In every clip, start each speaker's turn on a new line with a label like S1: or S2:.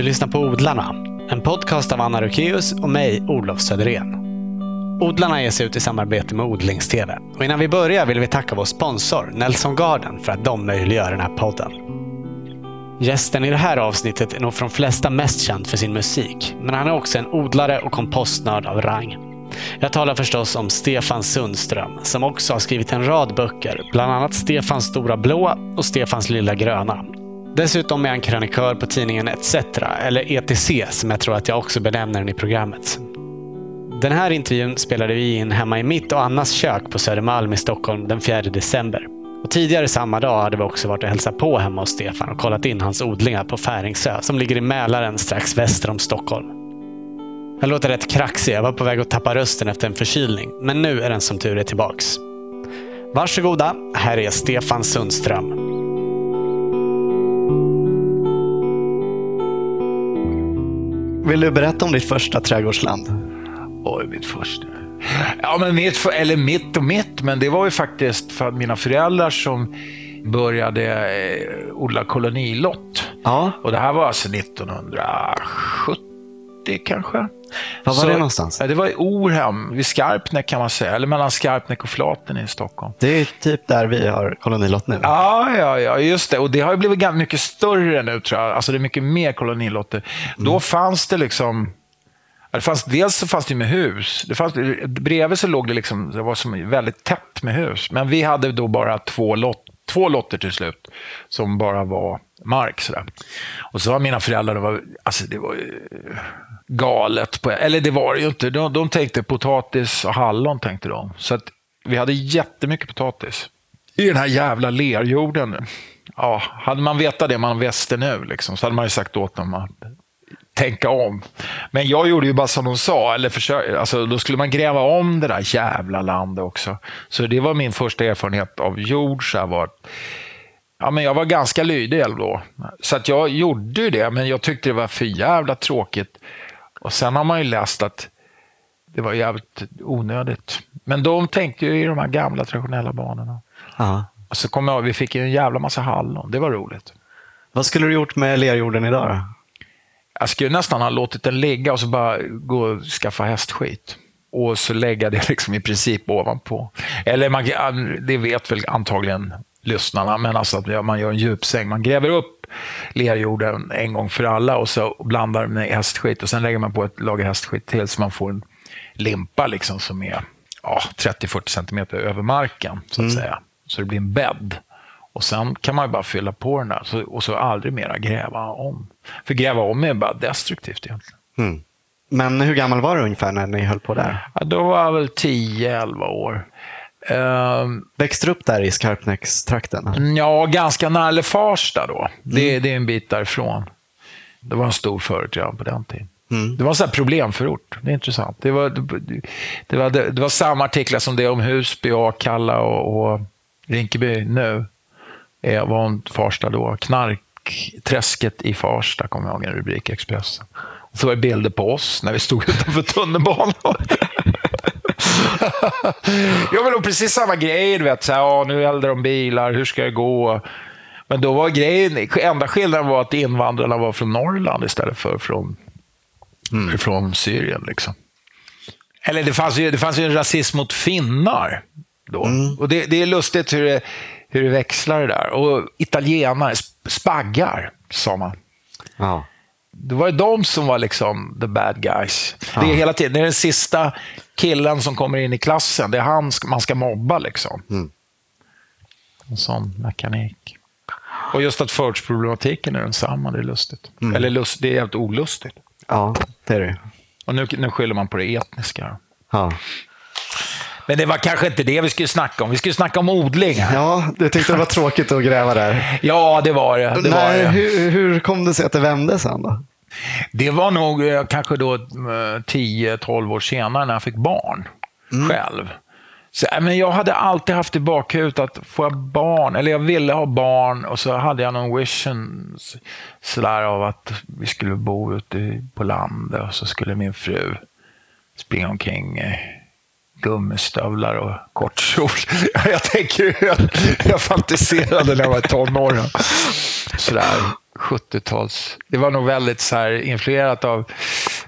S1: Du lyssnar på Odlarna, en podcast av Anna Rukeus och mig, Olof Söderén. Odlarna ger sig ut i samarbete med Odlingstv. Och innan vi börjar vill vi tacka vår sponsor Nelson Garden för att de möjliggör den här podden. Gästen i det här avsnittet är nog för de flesta mest känd för sin musik, men han är också en odlare och kompostnörd av rang. Jag talar förstås om Stefan Sundström, som också har skrivit en rad böcker, bland annat Stefans stora blå och Stefans lilla gröna. Dessutom är han krönikör på tidningen ETC, eller ETC som jag tror att jag också benämner den i programmet. Den här intervjun spelade vi in hemma i mitt och Annas kök på Södermalm i Stockholm den 4 december. Och tidigare samma dag hade vi också varit och hälsat på hemma hos Stefan och kollat in hans odlingar på Färingsö som ligger i Mälaren strax väster om Stockholm. Jag låter rätt kraxig, jag var på väg att tappa rösten efter en förkylning, men nu är den som tur är tillbaks. Varsågoda, här är Stefan Sundström. Vill du berätta om ditt första trädgårdsland?
S2: Oj, mitt första. Ja, men mitt, eller mitt och mitt, men det var ju faktiskt för mina föräldrar som började eh, odla kolonilott.
S1: Ja.
S2: Och det här var alltså 1970 kanske.
S1: Var var
S2: Så-
S1: det någonstans?
S2: Det var i Orhem, vid Skarpnäck kan man säga. Eller mellan Skarpnäck och Flaten i Stockholm.
S1: Det är typ där vi har kolonilott nu.
S2: Ja, ja, ja, just det. Och det har ju blivit ganska mycket större nu tror jag. Alltså det är mycket mer kolonilotter. Då fanns det liksom... Det fanns, dels så fanns det med hus. Det fanns, bredvid så låg det liksom, det var som väldigt tätt med hus. Men vi hade då bara två, lot, två lotter till slut. Som bara var mark. Sådär. Och så var mina föräldrar, det var, alltså det var galet. På, eller det var det ju inte. De, de tänkte potatis och hallon tänkte de. Så att vi hade jättemycket potatis i den här jävla lerjorden. Ja, hade man vetat det man visste nu, liksom, så hade man ju sagt åt dem att tänka om. Men jag gjorde ju bara som de sa, eller försök, alltså, då skulle man gräva om det där jävla landet också. Så det var min första erfarenhet av jord. Så här var, ja, men jag var ganska lydig då. Så att jag gjorde ju det, men jag tyckte det var för jävla tråkigt. Och sen har man ju läst att det var jävligt onödigt. Men de tänkte ju i de här gamla traditionella banorna.
S1: Ja.
S2: Och så kom jag vi fick ju en jävla massa hallon. Det var roligt.
S1: Vad skulle du gjort med lerjorden idag då?
S2: Jag skulle nästan ha låtit den ligga och så bara gå och skaffa hästskit. Och så lägga det liksom i princip ovanpå. Eller man, det vet väl antagligen lyssnarna, men alltså att man gör en djupsäng. Man gräver upp lerjorden en gång för alla och så blandar med hästskit och sen lägger man på ett lager hästskit till så man får en limpa liksom som är ja, 30-40 centimeter över marken, så att säga. Så det blir en bädd. Och sen kan man bara fylla på den där så, och så aldrig mera gräva om. För gräva om är bara destruktivt egentligen.
S1: Mm. Men hur gammal var du ungefär när ni höll på där?
S2: Ja, då var jag väl 10-11 år. Ehm,
S1: Växte du upp där i Skarpnäckstrakten?
S2: ja, ganska nära eller Farsta då. Det, det är en bit därifrån. Det var en stor förort redan på den tiden. Det var en sån här problemförort. Det är intressant. Det var, det, det, var, det, det var samma artiklar som det om Husby, Akalla och, och Rinkeby nu. Eh, var om Farsta då. Knarkträsket i Farsta, kommer jag ihåg en rubrik i Expressen. Så var det bilder på oss när vi stod utanför tunnelbanan. ja, men då precis samma grej. Du vet, så här, ja, nu eldar de bilar, hur ska det gå? Men då var grejen, enda skillnaden var att invandrarna var från Norrland istället för från, från Syrien. Liksom. Eller det fanns, ju, det fanns ju en rasism mot finnar då. Och det, det är lustigt hur det, hur det växlar det där. Och italienare, spaggar, sa man.
S1: Ja.
S2: Det var ju de som var liksom the bad guys. Det är hela tiden, det är den sista killen som kommer in i klassen. Det är han man ska mobba liksom. En sån mekanik. Och just att förortsproblematiken är densamma, det är lustigt. Eller lust, det är helt olustigt.
S1: ja, det är det.
S2: Och nu, nu skyller man på det etniska.
S1: Ja.
S2: Men det var kanske inte det vi skulle snacka om. Vi skulle snacka om odling. här.
S1: ja, du tyckte det var tråkigt att gräva där.
S2: Ja, det var det. det, var
S1: Nej,
S2: det.
S1: hur, hur kom det sig att det vände sen då?
S2: Det var nog eh, kanske då eh, 10-12 år senare när jag fick barn själv. Så, äh, men jag hade alltid haft i bakhuvudet att få jag barn, eller jag ville ha barn och så hade jag någon vision sådär av att vi skulle bo ute på landet och så skulle min fru springa omkring gummistövlar och kort kjol. Jag tänker, jag, jag fantiserade när jag var i tonåren. Sådär. 70-tals... Det var nog väldigt så här, influerat av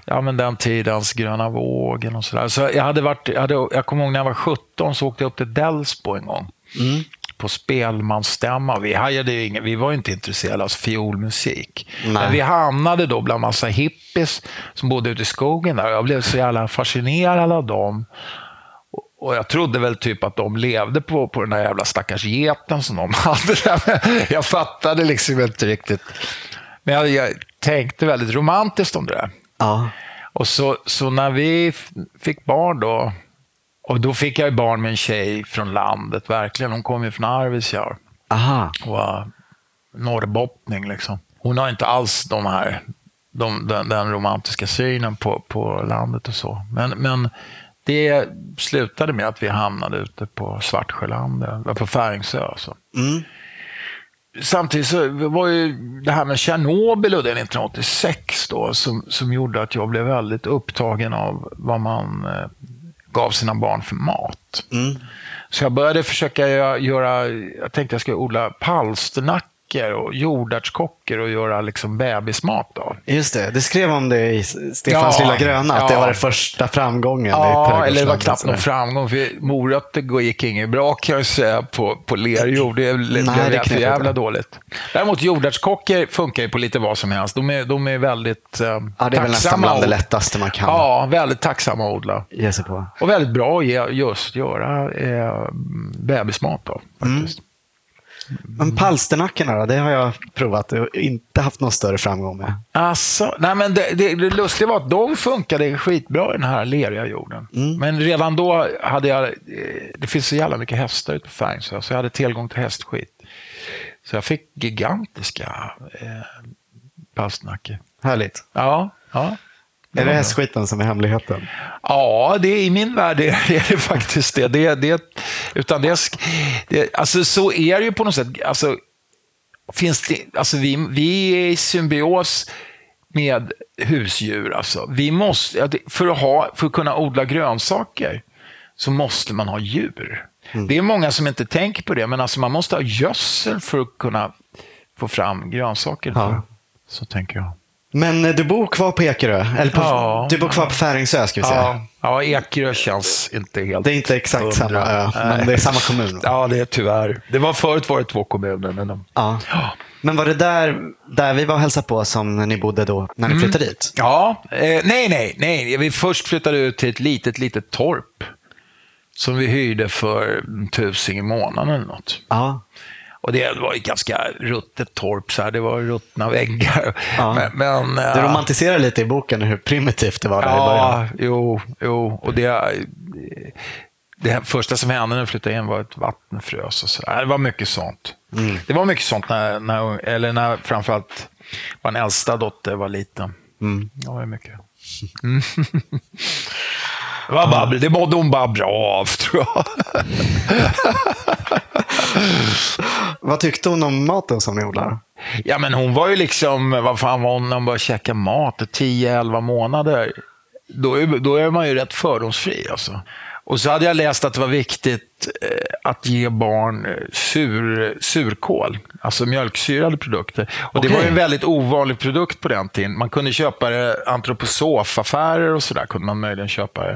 S2: ja, men den tidens gröna vågen och sådär. Så jag, hade varit, jag, hade, jag kommer ihåg när jag var 17 så åkte jag upp till Delsbo en gång.
S1: Mm.
S2: På spelmansstämma. Vi, hajade ju ingen, vi var inte intresserade av fiolmusik.
S1: Nej.
S2: Men vi hamnade då bland massa hippies som bodde ute i skogen där. Jag blev så jävla fascinerad av dem. Och- jag trodde väl typ att de levde på, på den där jävla stackars geten som de hade. Där. Jag fattade liksom inte riktigt. Men jag, jag tänkte väldigt romantiskt om det där.
S1: Ja.
S2: Och så, så när vi fick barn då, och då fick jag ju barn med en tjej från landet, verkligen. Hon kom ju från Arvidsjaur
S1: Aha.
S2: och var norrbottning. Liksom. Hon har inte alls de här, de, den, den romantiska synen på, på landet och så. Men, men det slutade med att vi hamnade ute på Svartsjöland, eller på Färingsö. Så.
S1: Mm.
S2: Samtidigt så var ju det här med Tjernobyl och det 1986 då, som, som gjorde att jag blev väldigt upptagen av vad man eh, gav sina barn för mat.
S1: Mm.
S2: Så jag började försöka gö- göra, jag tänkte jag skulle odla palsternackor och jordärtskockor och göra liksom bebismat av.
S1: Just det, du skrev om det i Stefans
S2: Ja,
S1: lilla gröna, att
S2: ja.
S1: det var den första framgången
S2: Ja, eller det var knappt någon framgång. För morötter gick inget bra kan jag säga på, på lerjord. Det blev
S1: det
S2: för jävla
S1: fatta.
S2: dåligt. Däremot jordärtskockor funkar ju på lite vad som helst. De är, de är väldigt eh,
S1: Ja, det är väl nästan bland det
S2: att-
S1: lättaste man kan
S2: Ja, väldigt tacksamma att odla.
S1: ge sig på.
S2: Och väldigt bra att ge, just göra eh, bebismat av. Faktiskt.
S1: Men palsternackorna då, det har jag provat och inte haft någon större framgång med.
S2: Alltså, nej men det, det, det lustiga var att de funkade skitbra i den här leriga jorden. Men redan då hade jag, eh, det finns så jävla mycket hästar ute på Färingsö, så jag hade tillgång till hästskit. Så jag fick gigantiska eh, palsternackor.
S1: Härligt.
S2: Ja, ja.
S1: Är det hästskiten som är hemligheten?
S2: Ja, det, i min värld är, är det faktiskt det. det, det utan det, det alltså, så är det ju på något sätt. Alltså, finns det, alltså, vi, vi är i symbios med husdjur. Alltså. Vi måste, för, att ha, för att kunna odla grönsaker så måste man ha djur. Det är många som inte tänker på det, men alltså, man måste ha gödsel för att kunna få fram grönsaker.
S1: Ja.
S2: Så tänker jag.
S1: Men eh, du bor kvar på Ekerö? Eller på,
S2: Ja.
S1: du bor kvar på Färingsö, ska vi säga.
S2: Ja, ja, Ekerö känns inte helt
S1: Det är inte exakt
S2: hundra.
S1: samma ö, men
S2: Nej.
S1: det är samma kommun. va?
S2: Ja, det är tyvärr. Det var förut var det två kommuner, men de...
S1: Ja. Men var det där, där vi var och hälsade på som ni bodde då, när
S2: Mm.
S1: ni flyttade dit?
S2: Ja, eh, nej, nej, nej. Vi först flyttade ut till ett litet, litet torp som vi hyrde för tusing i månaden eller något.
S1: Ja.
S2: Och det var ett ganska ruttet torp, så här. det var ruttna väggar.
S1: Ja.
S2: Men, men,
S1: Du
S2: eh,
S1: romantiserar lite i boken hur primitivt det var där i början.
S2: Ja, jo, jo. Och det, det första som hände när jag flyttade in var att vattnet frös och så där. Det var mycket sånt.
S1: Mm.
S2: Det var mycket sånt när, när, eller när framförallt vår äldsta dotter var liten.
S1: Mm.
S2: Det var mycket. Mm. Det, var bara, det mådde hon bara bra av, tror jag.
S1: Vad tyckte hon om maten som ni odlar?
S2: Ja, men hon var ju liksom, vad fan var hon när hon började käka mat? 10-11 månader. Då är, då är man ju rätt fördomsfri alltså. Och så hade jag läst att det var viktigt eh, att ge barn eh, sur, surkål, alltså mjölksyrade produkter. Och Det
S1: Okej.
S2: var ju en väldigt ovanlig produkt på den tiden. Man kunde köpa det antroposofaffärer och sådär kunde man möjligen köpa det.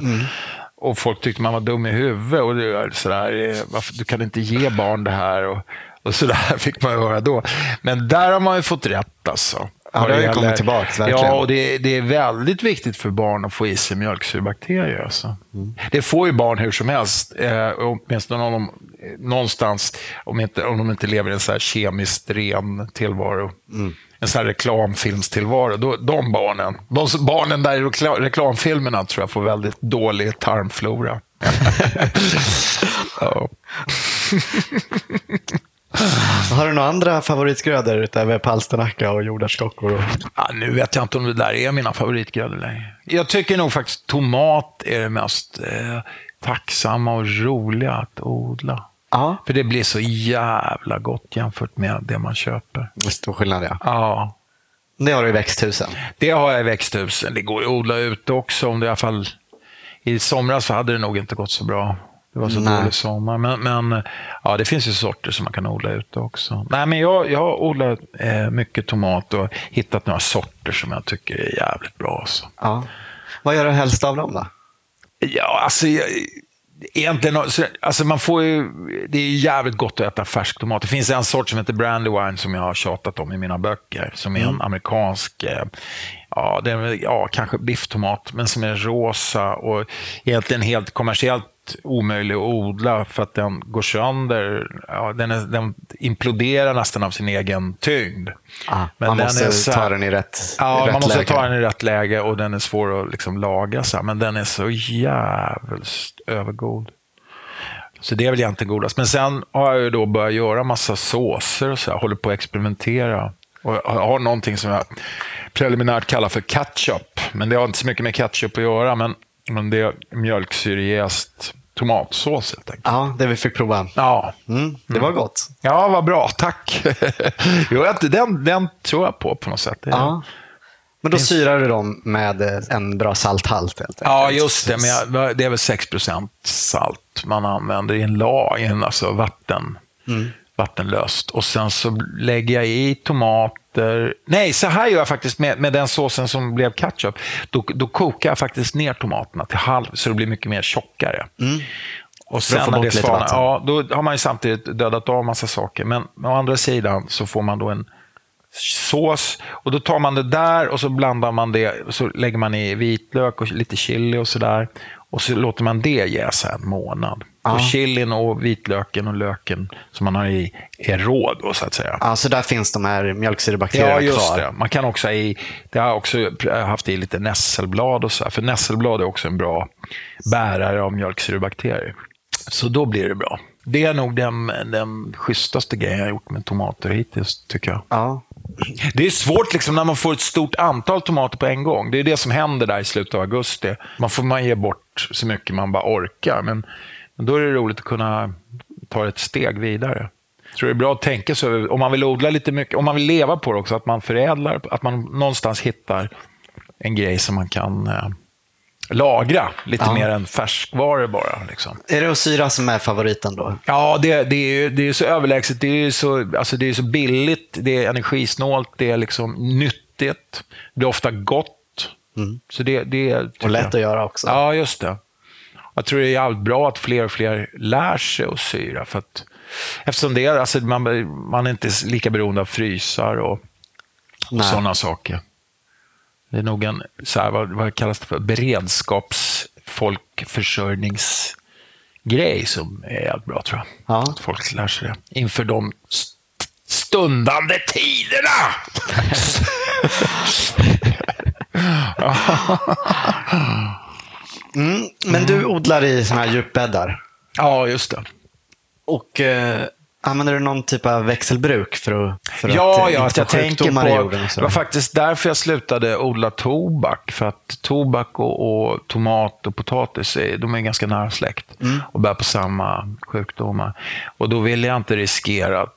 S2: Och folk tyckte man var dum i huvudet. Och det sådär, eh, varför, du kan inte ge barn det här. Och, och sådär fick man höra då. Men där har man ju fått rätt alltså.
S1: Ja, det har ju kommit tillbaks, verkligen.
S2: Ja, och det, det är väldigt viktigt för barn att få i sig mjölksyrebakterier. Alltså.
S1: Mm.
S2: Det får ju barn hur som helst, eh, åtminstone om de, eh, någonstans, om, inte, om de inte lever i en så här kemiskt ren tillvaro.
S1: Mm.
S2: En sån här reklamfilmstillvaro. Då, de barnen, de barnen där i rekla, reklamfilmerna tror jag får väldigt dålig tarmflora.
S1: Har du några andra favoritgrödor utöver palsternacka och jordärtskockor? Och...
S2: Ja, nu vet jag inte om det där är mina favoritgrödor längre. Jag tycker nog faktiskt tomat är det mest eh, tacksamma och roliga att odla.
S1: Ja,
S2: För det blir så jävla gott jämfört med det man köper.
S1: det är stor skillnad ja.
S2: Ja,
S1: Det har du i växthusen.
S2: det har jag i växthusen. Det går att odla ute också. Om det i alla fall... I somras så hade det nog inte gått så bra. Det var så
S1: Nej.
S2: dålig sommar. Men, men ja, det finns ju sorter som man kan odla ute också. Nej, men jag, jag har odlat eh, mycket tomat och hittat några sorter som jag tycker är jävligt bra. Så.
S1: Ja. Vad gör du helst av dem då?
S2: Ja, alltså... Jag, Egentligen, så- alltså man får ju, det är jävligt gott att äta färsk tomat. Det finns en sort som heter Brandywine som jag har tjatat om i mina böcker. Som är en amerikansk, eh, ja, det är, ja, kanske bifftomat, men som är rosa och egentligen helt kommersiellt omöjlig att odla för att den går sönder. Ja, den, är, den imploderar nästan av sin egen tyngd.
S1: Ah,
S2: Men
S1: man
S2: den
S1: måste
S2: så
S1: ta den i rätt,
S2: Ja,
S1: i rätt
S2: man måste
S1: läge.
S2: ta den i rätt läge och den är svår att liksom laga. Så men den är så jävligt övergod. Så det är väl egentligen godast. Men sen har jag då börjat göra massa såser och så här, håller på att experimentera. Och jag har någonting som jag preliminärt kallar för ketchup. Men det har inte så mycket med ketchup att göra. Men, men det är mjölksyrejäst tomatsås helt enkelt.
S1: Ja, det vi fick prova.
S2: Ja,
S1: Mm, det var gott.
S2: ja vad bra. Tack. jo, den, den tror jag på på något sätt. Det är-
S1: Ja. Men då syrar du dem med eh, en bra salthalt helt.
S2: Ja, just det. Men jag, det är väl 6% salt man använder i en lag, i en, alltså vatten, vattenlöst. Och sen så lägger jag i tomater. Nej, så här gör jag faktiskt med, med den såsen som blev ketchup. Då, då kokar jag faktiskt ner tomaterna till halv så det blir mycket mer tjockare. Och
S1: att få
S2: sen när det svalnar, ja, då har man ju samtidigt dödat av massa saker. Men å andra sidan så får man då en sås och då tar man det där och så blandar man det och så lägger man i vitlök och lite chili och sådär. Och så låter man det jäsa en månad.
S1: Ja.
S2: Och chilin och vitlöken och löken som man har i är rå då så att säga.
S1: Ja, så där finns de här mjölksyrebakterierna
S2: Ja, just
S1: kvar.
S2: det. Man kan också i, det har jag också haft i lite nässelblad och så här, för nässelblad är också en bra bärare av mjölksyrebakterier. Så då blir det bra. Det är nog den, den schysstaste grejen jag har gjort med tomater hittills, tycker jag.
S1: Ja.
S2: Det är svårt liksom när man får ett stort antal tomater på en gång. Det är det som händer där i slutet av augusti. Man får man ge bort så mycket man bara orkar. Men, men då är det roligt att kunna ta ett steg vidare. Jag tror det är bra att tänka så över, om man vill odla lite mycket, om man vill leva på det också, att man förädlar, att man någonstans hittar en grej som man kan eh, lagra lite
S1: Ja.
S2: mer än färskvaror bara. Liksom.
S1: Är det syra som är favoriten då?
S2: Ja, det, det, är ju, det är så överlägset. Det är så, alltså det är så billigt, det är energisnålt, det är liksom nyttigt. Det är ofta gott. Så det, det är,
S1: Och lätt
S2: jag.
S1: att göra också.
S2: Ja, just det. Jag tror det är jävligt bra att fler och fler lär sig att syra. För att, eftersom det är, alltså man, man är inte lika beroende av frysar och, och sådana saker. Det är nog en, så här, vad, vad kallas det för, beredskapsfolkförsörjningsgrej som är jävligt bra tror jag.
S1: Ja.
S2: Att folk lär sig det. Inför de st- stundande tiderna!
S1: Men du odlar i såna här djupbäddar.
S2: ja, just det.
S1: Och eh, använder du någon typ av växelbruk för att, för
S2: ja,
S1: att
S2: ja,
S1: inte
S2: jag tänker på... Det var faktiskt därför jag slutade odla tobak. För att tobak och, och tomat och potatis är, de är ganska nära släkt och bär på samma sjukdomar. Och då ville jag inte riskera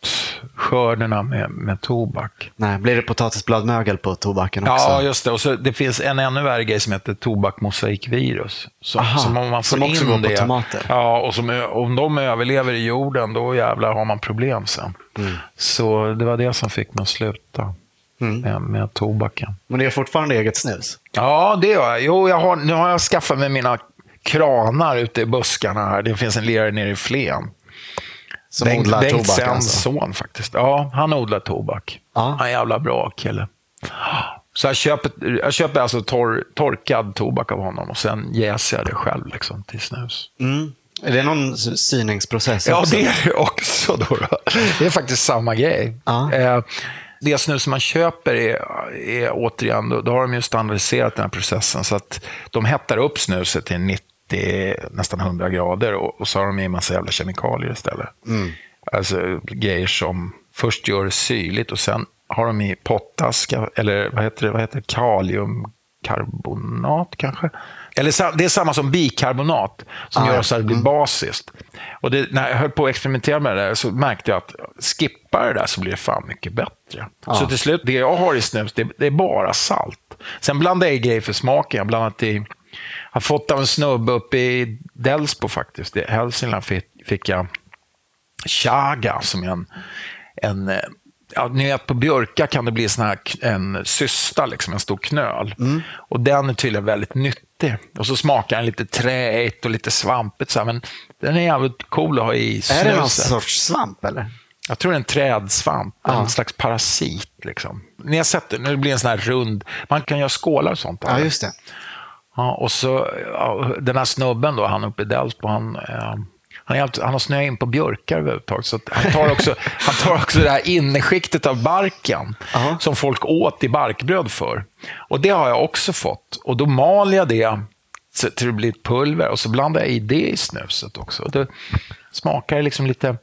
S2: tomatskörderna med, med tobak.
S1: Nej, blir det potatisbladmögel på tobaken också?
S2: Ja, just det. Och så, det finns en ännu värre grej som heter tobakmosaikvirus. Som,
S1: Aha,
S2: som om man får
S1: som också
S2: in
S1: går på
S2: det,
S1: tomater.
S2: Ja, och som, om de överlever i jorden, då jävlar har man problem sen.
S1: Mm.
S2: Så det var det som fick mig att sluta
S1: Mm.
S2: med, med tobaken.
S1: Men det är fortfarande eget snus?
S2: Ja, det gör jag. Jo, jag har, nu har jag skaffat mig mina kranar ute i buskarna här. Det finns en lirare nere i Flen.
S1: Som odlar
S2: Bengt
S1: tobak alltså?
S2: son faktiskt. Ja, han odlar tobak.
S1: Ja.
S2: Han är en jävla bra kille. Så jag köper, jag köper alltså torr, torkad tobak av honom och sen jäser jag det själv liksom, till snus.
S1: Mm. Är det någon syningsprocess
S2: Ja,
S1: också?
S2: det är det också. Då. Det är faktiskt samma grej.
S1: Ja.
S2: Eh, Det snus man köper är, är återigen, då, då har de ju standardiserat den här processen så att de hettar upp snuset till 90, nästan 100 grader och, och så har de i en massa jävla kemikalier istället. Alltså grejer som först gör det syrligt och sen har de i pottass, eller vad heter det, vad heter det? kaliumkarbonat kanske? Eller det är samma som bikarbonat som
S1: Ah,
S2: gör så att det blir basiskt. Och det, när jag höll på att experimentera med det där så märkte jag att skippa det där så blir det fan mycket bättre.
S1: Ja.
S2: Så till slut, det jag har i snus, det, det är bara salt. Sen blandar jag i grejer för smaken. Jag har blandat i har fått av en snubbe uppe i Delsbo faktiskt. I Hälsingland fick, jag chaga som är en, en eh, ja, ni vet på björkar kan det bli sån här, en cysta, liksom, en stor knöl. Mm. Och den är tydligen väldigt nyttig. Och så smakar den lite träigt och lite svampigt. Så här, men den är jävligt cool att ha i
S1: snuset. Är det någon sorts svamp eller?
S2: Jag tror det är en trädsvamp, ja. en slags parasit. Liksom. Ni har sett det, det blir en sån här rund, man kan göra skålar och sånt.
S1: Ja, just det.
S2: Ja, och så ja, den här snubben då, han uppe i Delsbo, han, eh, han, är, han har snöat in på björkar överhuvudtaget. Så han, tar också, han tar också det här innerskiktet av barken uh-huh. som folk åt i barkbröd för. Och det har jag också fått. Och då maler jag det till det blir ett pulver och så blandar jag i det i snuset också. Och det smakar liksom lite...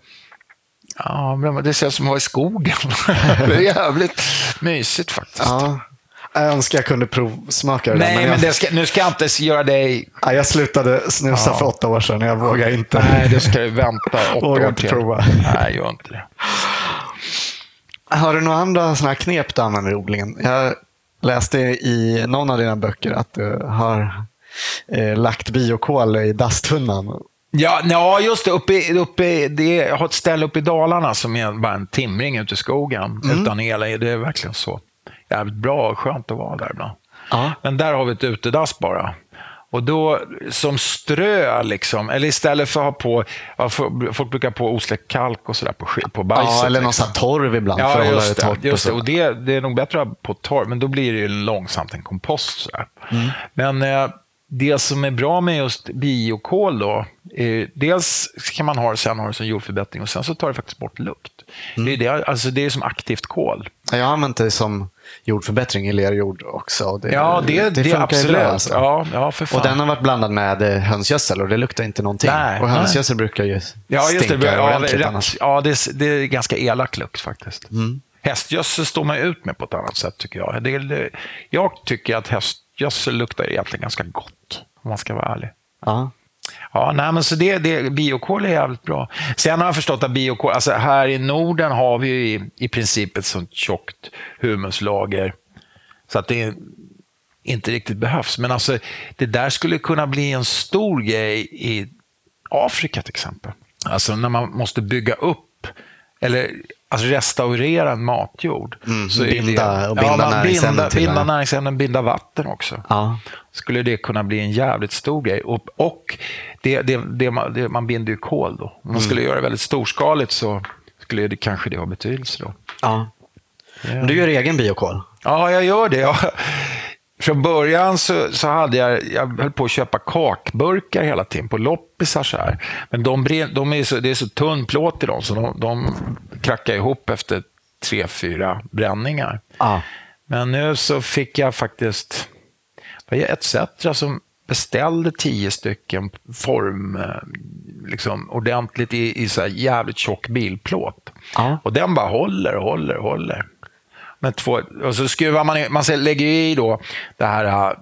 S2: Ja, det ser ut som att vara i skogen. det är jävligt mysigt faktiskt.
S1: Ja. Jag önskar jag kunde provsmaka det.
S2: Nej,
S1: men,
S2: men jag... ska, nu ska jag inte göra dig...
S1: Ja, jag slutade snusa ja. för åtta år sedan. Jag vågar inte.
S2: Nej, du ska vänta åtta
S1: vågar
S2: år
S1: inte till. prova.
S2: Nej, gör inte det.
S1: Har du några andra såna här knep du använder i odlingen? Jag läste i någon av dina böcker att du har eh, lagt biokol i dastunnan.
S2: Ja, ja, just det. Uppe, uppe, det. Jag har ett ställe uppe i Dalarna som är bara en timring ute i skogen mm. utan el. Det är verkligen så jävligt bra och skönt att vara där ibland. Ja. Men där har vi ett utedass bara. Och då som strö, liksom, eller istället för att ha på, folk brukar på osläckt kalk och sådär på, på bajset.
S1: Ja, eller någon liksom. torv ibland ja, för att hålla det torrt.
S2: Just det, och det, det är nog bättre att ha på torv, men då blir det ju långsamt en kompost. Sådär. Mm. Men eh, det som är bra med just biokol då, är, dels kan man ha det, sen ha det som jordförbättring och sen så tar det faktiskt bort lukt. Mm. Det, är det, alltså det är som aktivt kol.
S1: Jag har använt det som jordförbättring i lerjord också.
S2: Det, ja, det, det, det absolut. Alltså. ja, ja, för fan.
S1: Och den har varit blandad med eh, hönsgödsel och det luktar inte någonting. Nej, och hönsgödsel nej. brukar ju ja, just stinka det, ja,
S2: rätt, annars. Ja, det, det är ganska elak lukt faktiskt. Mm. Hästgödsel står man ut med på ett annat sätt tycker jag. Det, jag tycker att hästgödsel luktar egentligen ganska gott, om man ska vara ärlig.
S1: Ja.
S2: Ja, nej, men så det, det, biokol är jävligt bra. Sen har jag förstått att biokol, alltså här i Norden har vi i, i princip ett sånt tjockt humuslager så att det inte riktigt behövs. Men alltså, det där skulle kunna bli en stor grej i Afrika till exempel. Alltså när man måste bygga upp eller alltså restaurera en matjord.
S1: Mm, så binda, det, och binda ja, näringsämnen.
S2: Binda, binda näringsämnen, binda vatten också.
S1: Ja.
S2: Skulle det kunna bli en jävligt stor grej. Och, och det, det, det, man, man binder ju kol då. Om man mm. skulle göra det väldigt storskaligt så skulle det kanske det ha betydelse då.
S1: Ja. ja. Du gör egen biokol?
S2: Ja, jag gör det. Jag, från början så, så hade jag, jag höll på att köpa kakburkar hela tiden på loppisar. Så här. Men de, de är så, det är så tunn plåt i dem så de, de krackar ihop efter tre, fyra bränningar.
S1: Ah.
S2: Men nu så fick jag faktiskt ETC som beställde tio stycken form, eh, liksom, ordentligt i, i så här jävligt tjock bilplåt.
S1: Ah.
S2: Och den bara håller och håller och håller med två, och så skruvar man, man lägger i då det här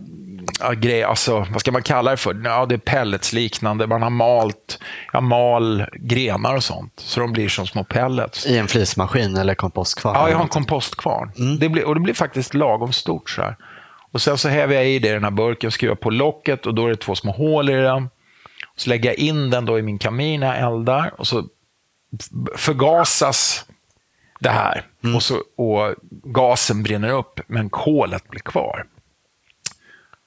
S2: äh, grej, alltså, vad ska man kalla det för? Ja, det är pelletsliknande. Man har malt, jag mal grenar och sånt, så de blir som små pellets.
S1: I en flismaskin eller kompostkvarn?
S2: Ja, jag har en kompostkvarn. Mm. Det blir, och det blir faktiskt lagom stort. så här. Och Sen så häver jag i det i den här burken, skruvar på locket och då är det två små hål i den. Så lägger jag in den då i min kamin när jag eldar och så förgasas det här. Mm. Och, så, och gasen brinner upp, men kolet blir kvar.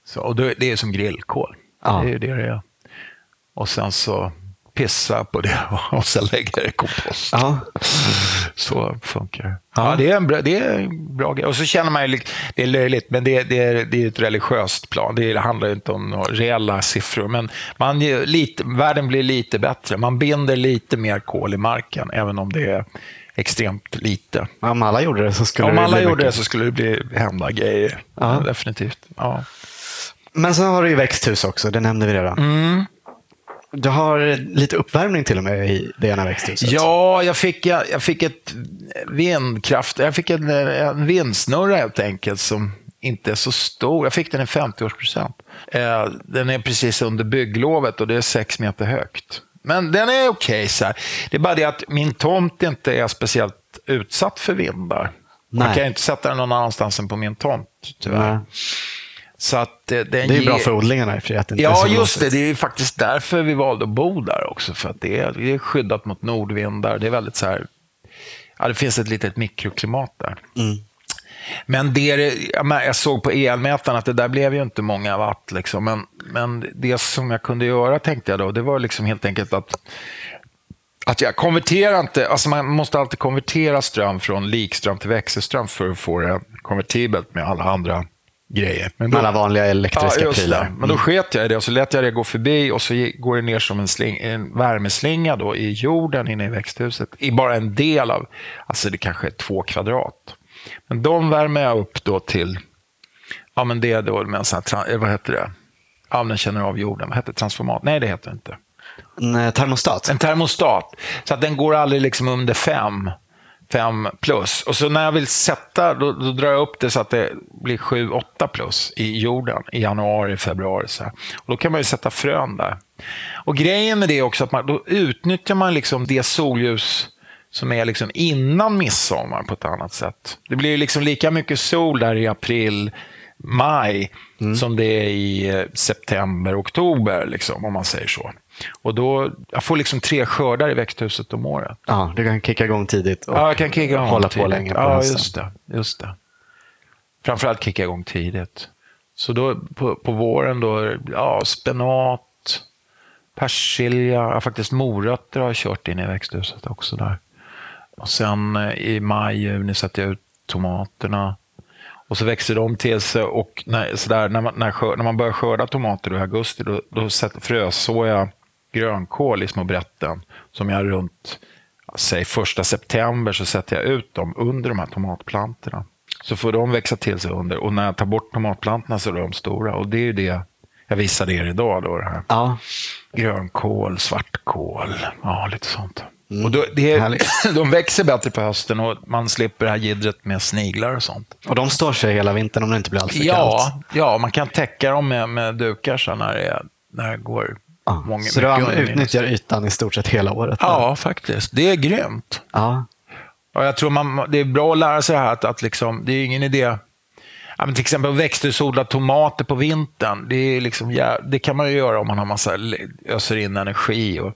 S2: Så, och det, det är som grillkol. Ja. Det är det det är. Och sen så pissa på det och sen lägga det i kompost.
S1: Ja.
S2: Så funkar det. Ja, det är en bra, det är en bra grej. Och så känner man ju, det är löjligt, men det, det, är, det är ett religiöst plan. Det handlar inte om några reella siffror, men man, lite, världen blir lite bättre. Man binder lite mer kol i marken, även om det är extremt lite.
S1: Om alla gjorde det så skulle
S2: Om
S1: det
S2: alla
S1: bli
S2: gjorde
S1: mycket.
S2: det så skulle det bli hända grejer. Ja. Definitivt. Ja.
S1: Men så har du ju växthus också, det nämnde vi redan.
S2: Mm.
S1: Du har lite uppvärmning till och med i det ena växthuset.
S2: Ja, jag fick, jag, jag fick ett vindkraft, jag fick en, en vindsnurra helt enkelt som inte är så stor. Jag fick den i 50-årspresent. Eh, den är precis under bygglovet och det är sex meter högt. Men den är okej. Okay, det är bara det att min tomt inte är speciellt utsatt för vindar. Nej. Man kan inte sätta den någon annanstans än på min tomt, tyvärr. Nej. Så att, eh, den
S1: Det är ju bra
S2: ger-
S1: för odlingarna i och för sig
S2: Ja, just det. Det är ju faktiskt därför vi valde att bo där också. För att det är, det är skyddat mot nordvindar. Det är väldigt så här... Ja, det finns ett litet mikroklimat där.
S1: Mm.
S2: Men det, jag såg på elmätaren att det där blev ju inte många watt. Liksom. Men, men det som jag kunde göra, tänkte jag då, det var liksom helt enkelt att att jag konverterar inte, alltså man måste alltid konvertera ström från likström till växelström för att få det konvertibelt med alla andra grejer. Men
S1: Med alla vanliga elektriska
S2: Ja,
S1: prylar.
S2: det. Men då sket jag i det och så lät jag det gå förbi och så går det ner som en, sling, en värmeslinga då i jorden inne i växthuset. I bara en del av, alltså det kanske är två kvadrat. Men de värmer jag upp då till, ja men det är då med en sån här, eh, vad heter det? Ja, den känner av jorden. Vad heter? Transformat? Nej, det heter det inte.
S1: En eh, termostat.
S2: En termostat. Så att den går aldrig liksom under fem, fem plus. Och så när jag vill sätta, då, då drar jag upp det så att det blir sju, åtta plus i jorden i januari, februari. Så här. Och då kan man ju sätta frön där. Och grejen med det är också att man, då utnyttjar man liksom det solljus som är liksom innan midsommar på ett annat sätt. Det blir ju liksom lika mycket sol där i april, maj som det är i eh, september, oktober, liksom, om man säger så. Och då, jag får liksom tre skördar i växthuset om året.
S1: Ja, du kan kicka igång tidigt och
S2: Ja, jag kan kicka igång
S1: hålla på
S2: tidigt.
S1: länge på
S2: Ja,
S1: hösten.
S2: just det, just det. Framförallt kicka igång tidigt. Så då på, på våren då, ja, spenat, persilja, ja, faktiskt morötter har jag kört in i växthuset också där. Och sen eh, i maj, juni sätter jag ut tomaterna. Och så växer de till sig och när, så där, när, man, när, skör, när man börjar skörda tomater i augusti, då, då frösår jag grönkål i små brätten som jag runt, säg första september så sätter jag ut dem under de här tomatplantorna. Så får de växa till sig under och när jag tar bort tomatplantorna så är de stora och det är ju det jag visade er idag då. Det här.
S1: Ja,
S2: Grönkål, svartkål, ja lite sånt. Och då, det är,
S1: Härligt.
S2: de växer bättre på hösten och man slipper det här gidret med sniglar och sånt.
S1: och de står sig hela vintern om det inte blir alltför kallt.
S2: Ja, ja, man kan täcka dem med, med dukar så när det, är, när det går
S1: Ja,
S2: många,
S1: så du utnyttjar ytan i stort sett hela året?
S2: Ja, faktiskt. Det är grymt.
S1: ja.
S2: Och jag tror man, det är bra att lära sig det här att, att liksom, det är ingen idé Ja, men till exempel växthusodla tomater på vintern. Det, är liksom, ja, det kan man ju göra om man har massa, öser in energi och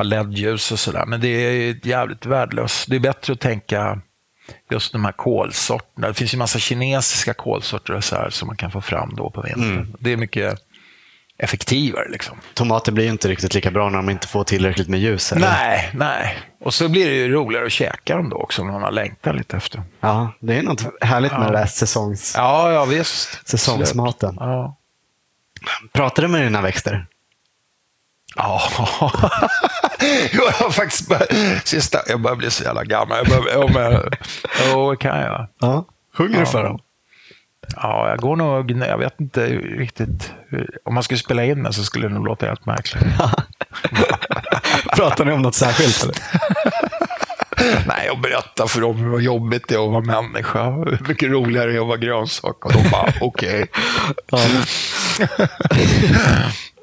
S2: har LED-ljus och sådär. Men det är jävligt värdelöst. Det är bättre att tänka just de här kolsorterna. Det finns ju massa kinesiska kolsorter och så här som man kan få fram då på vintern. Det är mycket effektivare. Liksom.
S1: Tomater blir ju inte riktigt lika bra när de inte får tillräckligt med ljus. Eller?
S2: Nej, nej. Och så blir det ju roligare att käka dem då också, om man har längtat lite efter.
S1: Ja, det är något härligt med det där säsongs...
S2: Ja, ja visst.
S1: säsongsmaten.
S2: Ja.
S1: Pratar du med dina växter?
S2: Ja. Jag har faktiskt börjat, sista, jag börjar bli så jävla gammal. Jag börjar, men, jo, det kan jag.
S1: Ja. Sjunger
S2: Ja.
S1: du för dem?
S2: Ja, jag går nog, jag vet inte riktigt. hur- Om man skulle spela in den så skulle det nog låta helt märkligt.
S1: Pratar ni om något särskilt? Eller?
S2: Nej, jag berättar för dem hur jobbigt det är att vara människa. Hur mycket roligare det är att vara grönsak. Och de bara, okej.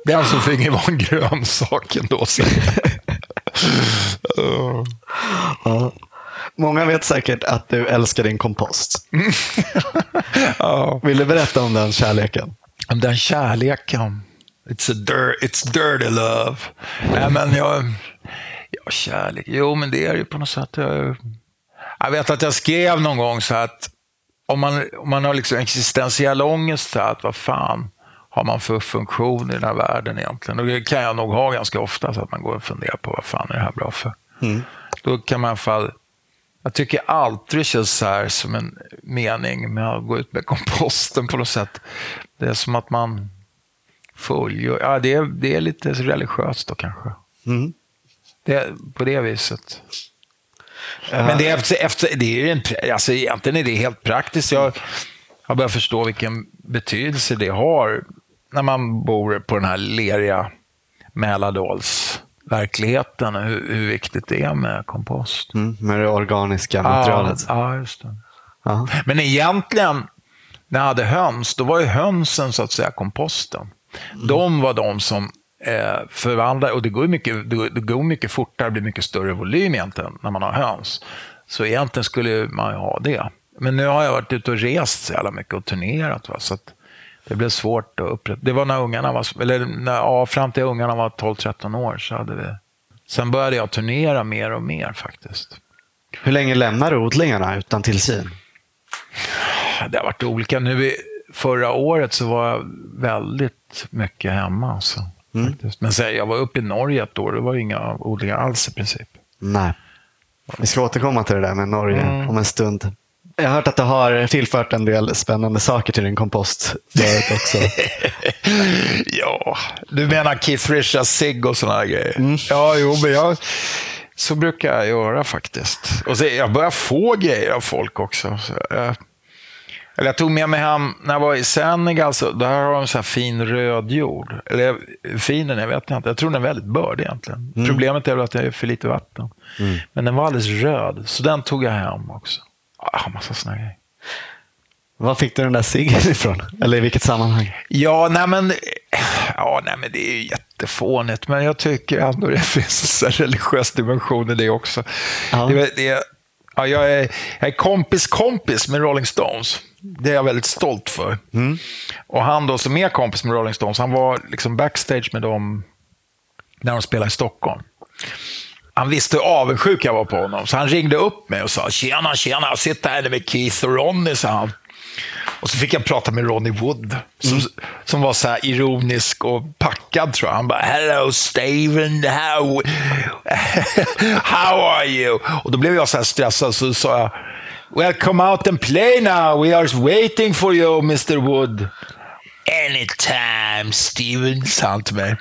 S2: Den som finge vara en grönsak ändå. Så. Uh.
S1: Ja. Många vet säkert att du älskar din kompost.
S2: Ja.
S1: Vill du berätta om den kärleken?
S2: Om den kärleken. It's, a dir- it's dirty love. Nej, men jag... Ja, kärlek. Jo, men det är ju på något sätt... Jag, jag vet att jag skrev någon gång så att om man, om man har liksom existentiell ångest, så att vad fan har man för funktion i den här världen egentligen? Och det kan jag nog ha ganska ofta, så att man går och funderar på vad fan är det här bra för? Då kan man i alla fall... Jag tycker alltid det känns så här som en mening med att gå ut med komposten på något sätt. Det är som att man fullgör... Ja, det är, det är lite religiöst då kanske.
S1: Mm.
S2: Det på det viset. Men det är, efter, efter, det är en, alltså egentligen är det helt praktiskt. Jag har börjat förstå vilken betydelse det har när man bor på den här leriga Mälardalsverkligheten. Hur, hur viktigt det är med kompost.
S1: Mm, med det organiska materialet.
S2: Ja, just det.
S1: Ja.
S2: Men egentligen, när jag hade höns, då var ju hönsen så att säga komposten. De var de som eh, förvandlade, och det går, mycket, det går, det går mycket fortare, det blir mycket större volym egentligen när man har höns. Så egentligen skulle man ju ha det. Men nu har jag varit ute och rest så jävla mycket och turnerat. Va? Så att Det blev svårt att upprätta. Det var när ungarna var, eller när, ja, fram till ungarna var 12-13 år så hade vi. Sen började jag turnera mer och mer faktiskt.
S1: Hur länge lämnar du odlingarna utan tillsyn?
S2: Det har varit olika. Nu i, förra året så var jag väldigt mycket hemma. Alltså, mm. Men sen, jag var uppe i Norge ett år. Det var inga odlingar alls i princip.
S1: Nej. Vi ska återkomma till det där med Norge mm. om en stund. Jag har hört att du har tillfört en del spännande saker till din kompost också.
S2: ja, du menar Keith Richards cigg och sådana grejer? Mm. Ja, jo, men jag, så brukar jag göra faktiskt. Och så, jag börjar få grejer av folk också. Så, jag, eller jag tog med mig hem, när jag var i Senegal, så där har de så här fin röd jord. Eller fin den, jag vet inte. Jag tror den är väldigt bördig egentligen. Mm. Problemet är väl att det är för lite vatten. Mm. Men den var alldeles röd, så den tog jag hem också. Har massa såna grejer.
S1: Var fick du den där ciggen ifrån? Eller i vilket sammanhang?
S2: Ja, nej men, ja, nej men det är ju jättefånigt, men jag tycker ändå det finns en religiös dimension i det också. Ja. Det, det, ja, jag, är, jag är kompis kompis med Rolling Stones. Det är jag väldigt stolt för. Mm. Och han då som är kompis med Rolling Stones, han var liksom backstage med dem när de spelade i Stockholm. Han visste hur avundsjuk jag var på honom, så han ringde upp mig och sa “Tjena, tjena, sitt här med Keith och Ronny”, sa han. Och så fick jag prata med Ronnie Wood, som, mm. som var så ironisk och packad tror jag. Han bara “Hello Steven, how, how are you?” Och då blev jag så stressad, så sa jag “Well, come out and play now, we are waiting for you, Mr Wood”. “Anytime, Steven”, sa han till mig.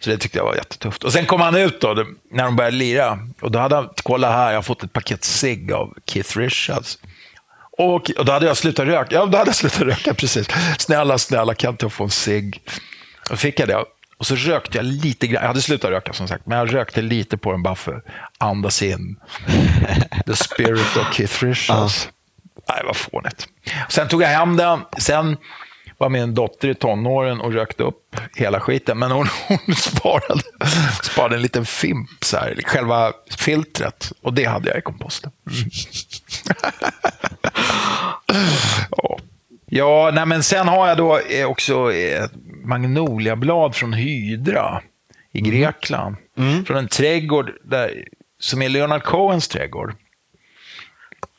S2: Så det tyckte jag var jättetufft. Och sen kom han ut då, när de började lira. Och då hade han, kolla här, jag har fått ett paket cigg av Keith Richards. Och, och då hade jag slutat röka. Ja, då hade jag slutat röka, precis. Snälla, snälla, kan inte jag få en cigg? Då fick jag det. Och så rökte jag lite grann. Jag hade slutat röka som sagt, men jag rökte lite på den bara för att andas in the spirit of Keith Richards. Uh. Nej, vad fånigt. Sen tog jag hem den. Sen var min dotter i tonåren och rökte upp hela skiten. Men hon, hon sparade, sparade en liten fimp, så här, själva filtret. Och det hade jag i komposten. Mm. ja. ja, nej, men sen har jag då eh, också ett magnoliablad från Hydra i mm. Grekland. Mm. Från en trädgård där, som är Leonard Cohens trädgård.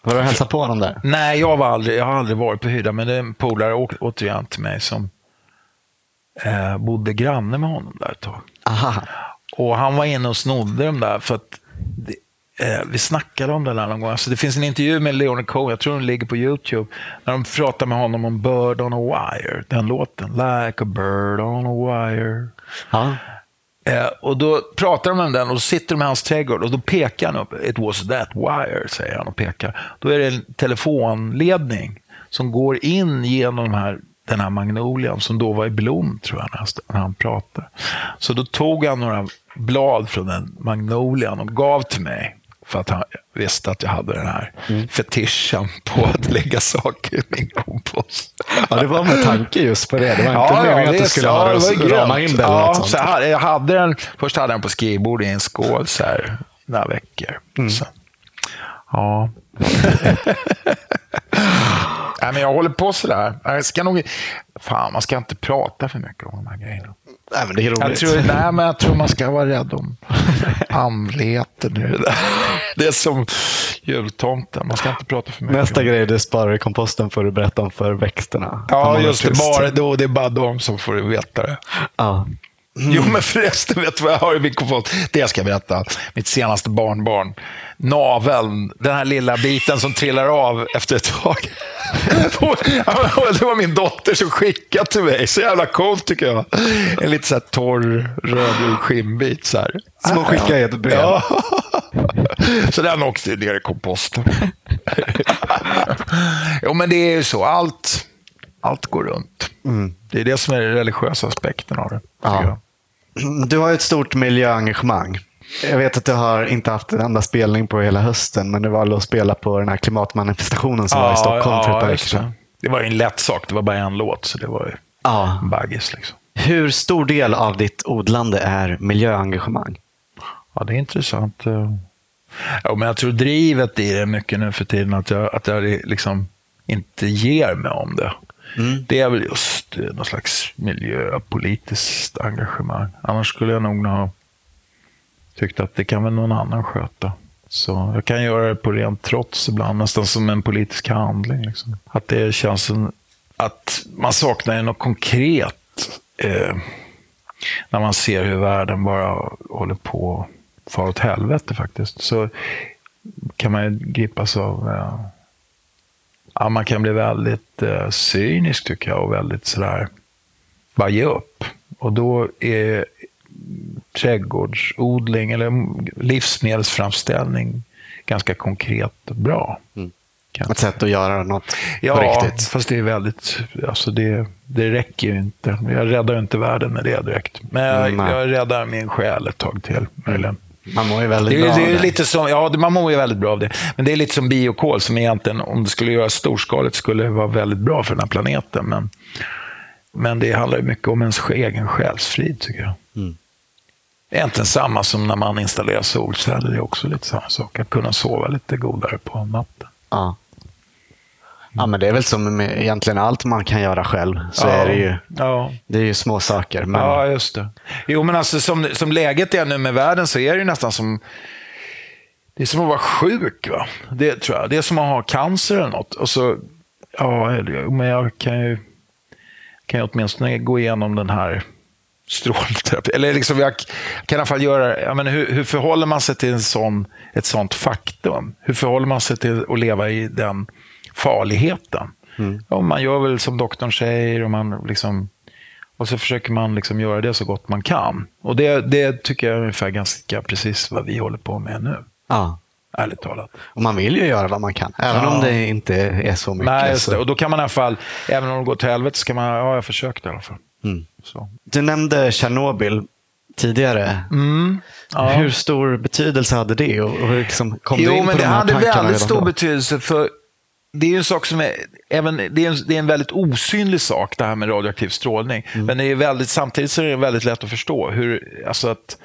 S1: Var du hälsat på honom där?
S2: Nej, jag, var aldrig, jag har aldrig varit på Hydra, men det är en polare återigen till mig som eh, bodde granne med honom där ett tag.
S1: Aha.
S2: Och han var inne och snodde dem där, för att det, eh, vi snackade om det där någon gång. Alltså, det finns en intervju med Leonard Cohen, jag tror den ligger på YouTube, när de pratar med honom om Bird on a Wire, den låten. Like a bird on a wire.
S1: Ja.
S2: Eh, och då pratar de om den och så sitter de i hans trädgård och då pekar han upp. It was that wire, säger han och pekar. Då är det en telefonledning som går in genom de här, den här magnolian som då var i blom, tror jag, när han pratade. Så då tog han några blad från den magnolian och gav till mig. För att han visste att jag hade den här mm. fetischen på att lägga saker i min kompost.
S1: Ja, det var med tanke just på det. Det var inte ja, meningen ja, att du skulle ha det rama in den.
S2: Ja, så här, jag hade den, först hade jag den på skrivbordet i en skål så här, några veckor. Mm. Så, ja. Nej, men jag håller på sådär. Jag ska nog... Fan, man ska inte prata för mycket om de här grejerna.
S1: Nej, men det är roligt.
S2: Jag tror, nej, men jag tror man ska vara rädd om andligheten i det. Det är som jultomten, man ska inte prata för mycket.
S1: Nästa grej du sparar i komposten får du berätta om för växterna.
S2: Ja, just det. Bara då, det är bara de som får veta det.
S1: Ja.
S2: Mm. Jo, men förresten, vet du vad jag har i min kompost? Det jag ska berätta. Mitt senaste barnbarn. Naveln, den här lilla biten som trillar av efter ett tag. det var min dotter som skickade till mig. Så jävla coolt tycker jag. En lite så här torr, röd skinnbit. Så här.
S1: Som hon skickade i ett brev? Ja.
S2: Så den åkte ner i komposten. jo, men det är ju så. Allt, allt går runt. Mm. Det är det som är den religiösa aspekten av det. Ja.
S1: Du har ett stort miljöengagemang. Jag vet att du har inte haft en enda spelning på hela hösten, men det var att spela på den här klimatmanifestationen som ja, var i Stockholm ja, för ett par veckor sedan.
S2: Det var ju en lätt sak, det var bara en låt, så det var ju
S1: ja.
S2: baggis. Liksom.
S1: Hur stor del av ditt odlande är miljöengagemang?
S2: Ja, det är intressant. Ja, men jag tror drivet i det mycket nu för tiden, att jag, att jag liksom inte ger mig om det. Mm. Det är väl just eh, någon slags miljöpolitiskt engagemang. Annars skulle jag nog ha tyckt att det kan väl någon annan sköta. Så jag kan göra det på rent trots ibland, nästan som en politisk handling. Liksom. Att det känns som att man saknar något konkret eh, när man ser hur världen bara håller på att fara åt helvete faktiskt. Så kan man ju gripas av... Eh, ja, man kan bli väldigt eh, cynisk tycker jag och väldigt sådär, bara ge upp. Och då är trädgårdsodling eller livsmedelsframställning ganska konkret och bra. Mm.
S1: Ett sätt att göra något
S2: ja,
S1: på riktigt.
S2: fast det är väldigt... Alltså det, det räcker ju inte. Jag räddar inte världen med det direkt. Men jag, mm, jag räddar min själ ett tag till, möjligen.
S1: Man mår ju väldigt
S2: det,
S1: bra
S2: det är av det. Lite som, ja, man mår ju väldigt bra av det. Men det är lite som biokol som egentligen, om det skulle göras storskaligt, skulle vara väldigt bra för den här planeten. Men, men det handlar ju mycket om ens egen själsfrid, tycker jag. Mm. Egentligen samma som när man installerar solceller. Det är också lite samma sak. Att kunna sova lite godare på natten.
S1: Ja. Ja, men det är väl som med egentligen allt man kan göra själv. Så ja, är det ju, ja. det är ju små saker. Men...
S2: Ja, just det. Jo, men alltså som, som läget är nu med världen så är det ju nästan som det är som att vara sjuk. Va? Det tror jag. Det är som att ha cancer eller något. Och så, ja, men jag kan ju, kan ju åtminstone gå igenom den här strålterapi. Eller liksom jag kan i alla fall göra, jag menar, hur, hur förhåller man sig till en sån, ett sånt faktum? Hur förhåller man sig till att leva i den farligheten? Mm. Ja, man gör väl som doktorn säger och, man liksom, och så försöker man liksom göra det så gott man kan. Och det, det tycker jag är ungefär ganska precis vad vi håller på med nu.
S1: Ja.
S2: Ärligt talat.
S1: Och man vill ju göra vad man kan, även ja. om det inte är så mycket.
S2: Nej, det. Och då kan man i alla fall, även om det går till helvete, så kan man, ja, jag försökte i alla fall. Mm.
S1: Du nämnde Tjernobyl tidigare. Mm. Ja. Hur stor betydelse hade det? Och hur liksom kom
S2: jo,
S1: in
S2: men det
S1: de
S2: hade väldigt stor betydelse. för det är en sak som är, även, det är en, det är en väldigt osynlig sak, det här med radioaktiv strålning. Mm. Men det är väldigt, samtidigt så är det väldigt lätt att förstå. hur, alltså att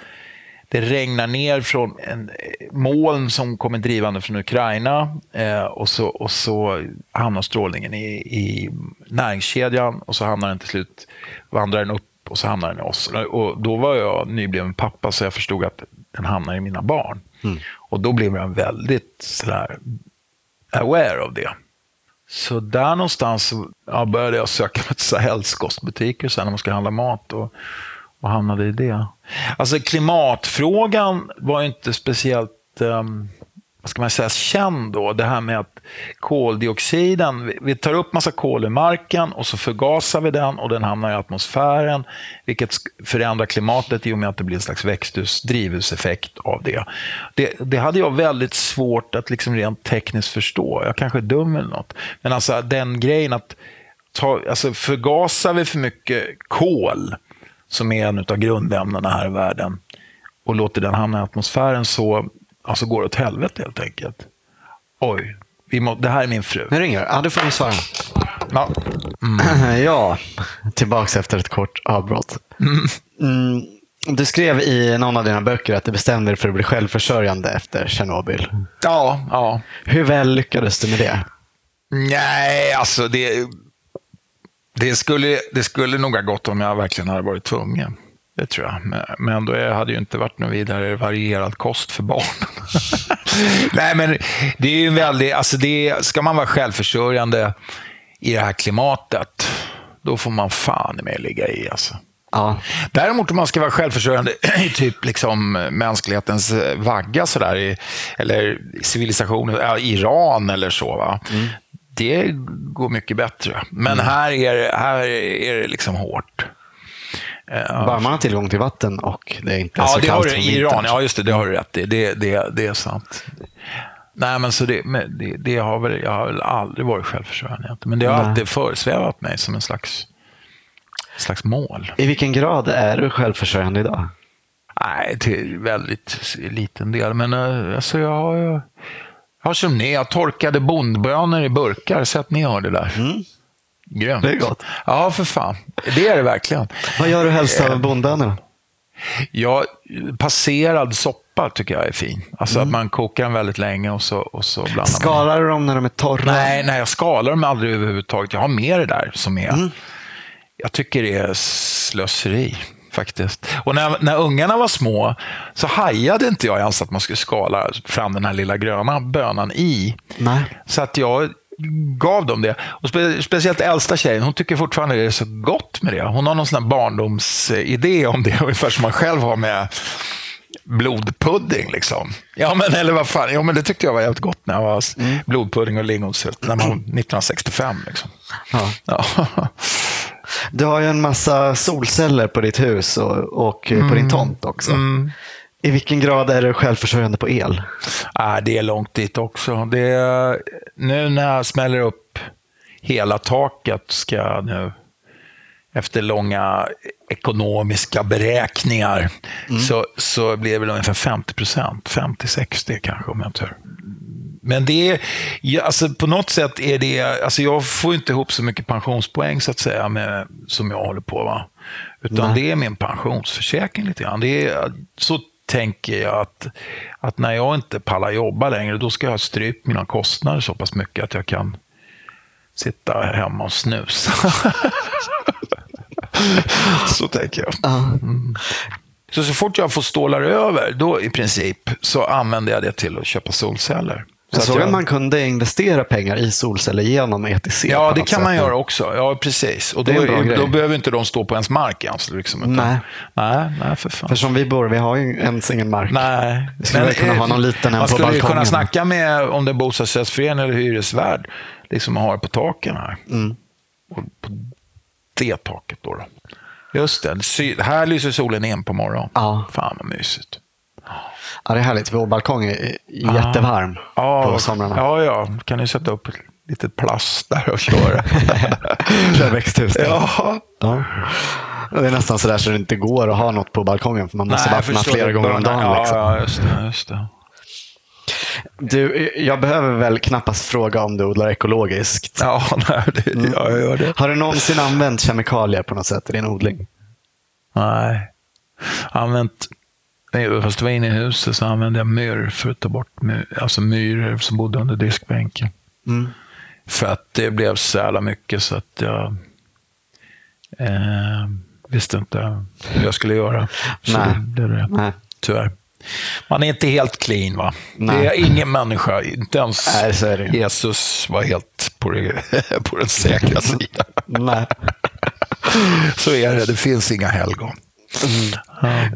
S2: det regnar ner från en moln som kommer drivande från Ukraina eh, och, så, och så hamnar strålningen i, i näringskedjan och så hamnar den till slut, vandrar den upp och så hamnar den i oss. Och då var jag nybliven pappa så jag förstod att den hamnar i mina barn. Mm. Och då blev jag väldigt sådär aware av det. Så där någonstans ja, började jag söka mig till sen när man ska handla mat. Och, och hamnade i det. Alltså klimatfrågan var inte speciellt um, vad ska man säga, känd då. Det här med att koldioxiden, vi tar upp massa kol i marken och så förgasar vi den och den hamnar i atmosfären, vilket förändrar klimatet i och med att det blir en slags växthus, drivhuseffekt av det. det. Det hade jag väldigt svårt att liksom rent tekniskt förstå. Jag kanske är dum eller något. Men alltså den grejen att ta, alltså förgasar vi för mycket kol, som är en av grundämnena här i världen, och låter den hamna i atmosfären så alltså, går det åt helvete helt enkelt. Oj, vi må, det här är min fru.
S1: Nu ringer Ja, du får svara.
S2: Ja.
S1: Mm. ja, tillbaks efter ett kort avbrott. Mm. Mm. Du skrev i någon av dina böcker att du bestämde dig för att bli självförsörjande efter Tjernobyl.
S2: Ja, ja.
S1: Hur väl lyckades du med det?
S2: Nej, alltså det, det, skulle, det skulle nog ha gått om jag verkligen hade varit tvungen. Det tror jag. Men, då hade ju inte varit någon vidare varierad kost för barnen. Nej, men det är ju en väldigt... Alltså det, ska man vara självförsörjande i det här klimatet, då får man fan med ligga i. Alltså. Ja. Däremot om man ska vara självförsörjande i typ liksom mänsklighetens vagga, sådär, eller civilisationen, ja, Iran eller så. Va? Mm. Det går mycket bättre. Men mm. här, är, här är det liksom hårt.
S1: Bara man har tillgång till vatten och det är inte
S2: ja,
S1: så
S2: det
S1: kallt
S2: har du, i Iran. Ja, just det. Det har du rätt i. Det, det, det är sant. Nej, men så det, det, det, har väl, jag har väl aldrig varit självförsörjande. Men det har Nej. alltid föresvävat mig som en slags, slags mål.
S1: I vilken grad är du självförsörjande idag?
S2: Nej, till väldigt liten del. Men eh, alltså, jag har, jag har som ner torkade bondbönor i burkar, så att ni har det där. Mm.
S1: Grönt. Det är gott.
S2: Ja, för fan. Det är det verkligen.
S1: Vad gör du helst av bondbönorna?
S2: Ja, passerad soppa tycker jag är fin. Alltså
S1: Mm.
S2: att man kokar den väldigt länge och så, och så blandar man.
S1: Skalar du dem när de är torra?
S2: Nej, nej, jag skalar dem aldrig överhuvudtaget. Jag har med det där som är...
S1: Mm.
S2: Jag tycker det är slöseri, faktiskt. Och när, när ungarna var små så hajade inte jag ens att man skulle skala fram den här lilla gröna bönan i.
S1: Nej.
S2: Så att jag gav dem det. Och spe, speciellt äldsta tjejen, hon tycker fortfarande det är så gott med det. Hon har någon sån här barndomsidé om det, ungefär som man själv har med blodpudding. Liksom. Ja, men eller vad fan. Ja, men det tyckte jag var jävligt gott när jag var blodpudding och lingonsylt, när man var 1965. Liksom.
S1: Ja.
S2: Ja.
S1: Du har ju en massa solceller på ditt hus och, och på din tomt också. I vilken grad är du självförsörjande på el?
S2: Ah, det är långt dit också. Det är, nu när jag smäller upp hela taket ska jag nu, efter långa ekonomiska beräkningar, så, så blir det väl ungefär 50 procent. 50-60 kanske om jag tur. Men det är, ja, alltså på något sätt är det, alltså jag får inte ihop så mycket pensionspoäng så att säga med, som jag håller på. Va? Utan
S1: Nej.
S2: det är min pensionsförsäkring lite grann. Det är, så tänker jag att, att när jag inte pallar jobba längre, då ska jag ha strypt mina kostnader så pass mycket att jag kan sitta hemma och snusa. så tänker jag. Mm. Så, så fort jag får stålar över, då i princip så använder jag det till att köpa solceller.
S1: Jag
S2: att
S1: såg
S2: jag-
S1: att man kunde investera pengar i solceller genom ETC.
S2: Ja, det kan man
S1: sätt.
S2: göra också. Ja, precis. Och då,
S1: är
S2: då behöver inte de stå på ens mark ens. Liksom, utan,
S1: Nej.
S2: nej. Nej, för fan.
S1: För som vi bor, vi har ju ens ingen mark.
S2: Nej.
S1: Vi skulle väl kunna
S2: eh,
S1: ha någon liten en
S2: Man
S1: på
S2: skulle ju
S1: balkongen.
S2: kunna snacka med om det är bostadsrättsförening eller hyresvärd. Liksom har på taken här.
S1: Mm.
S2: Och på det taket då. då. Just det. Här lyser solen in på morgonen.
S1: Ja.
S2: Fan vad mysigt.
S1: Ja, det är härligt. Vår balkong är jättevarm
S2: Ja,
S1: på somrarna.
S2: Ja, ja. Kan ni sätta upp ett litet plast där och köra?
S1: Kör växthus.
S2: ja.
S1: Ja. Det är nästan sådär så det inte går att ha något på balkongen för man måste vattna flera
S2: det.
S1: gånger om dagen.
S2: Ja,
S1: liksom.
S2: ja just det. Just det.
S1: Du, jag behöver väl knappast fråga om du odlar ekologiskt.
S2: Ja, nej, det, ja, jag gör det.
S1: Har du någonsin använt kemikalier på något sätt i din odling?
S2: Nej. Använt, fast det var inne i huset så använde jag myrr för att ta bort myr, alltså myror som bodde under diskbänken.
S1: Mm.
S2: För att det blev så jävla mycket så att jag eh, visste inte hur jag skulle göra. Så
S1: Nej.
S2: det blev det.
S1: Nej.
S2: Tyvärr. Man är inte helt clean va?
S1: Nej.
S2: Det är ingen människa, inte ens
S1: Nej.
S2: Jesus var helt på, det, på den säkra sidan.
S1: Nej.
S2: Så är det, det finns inga helgon.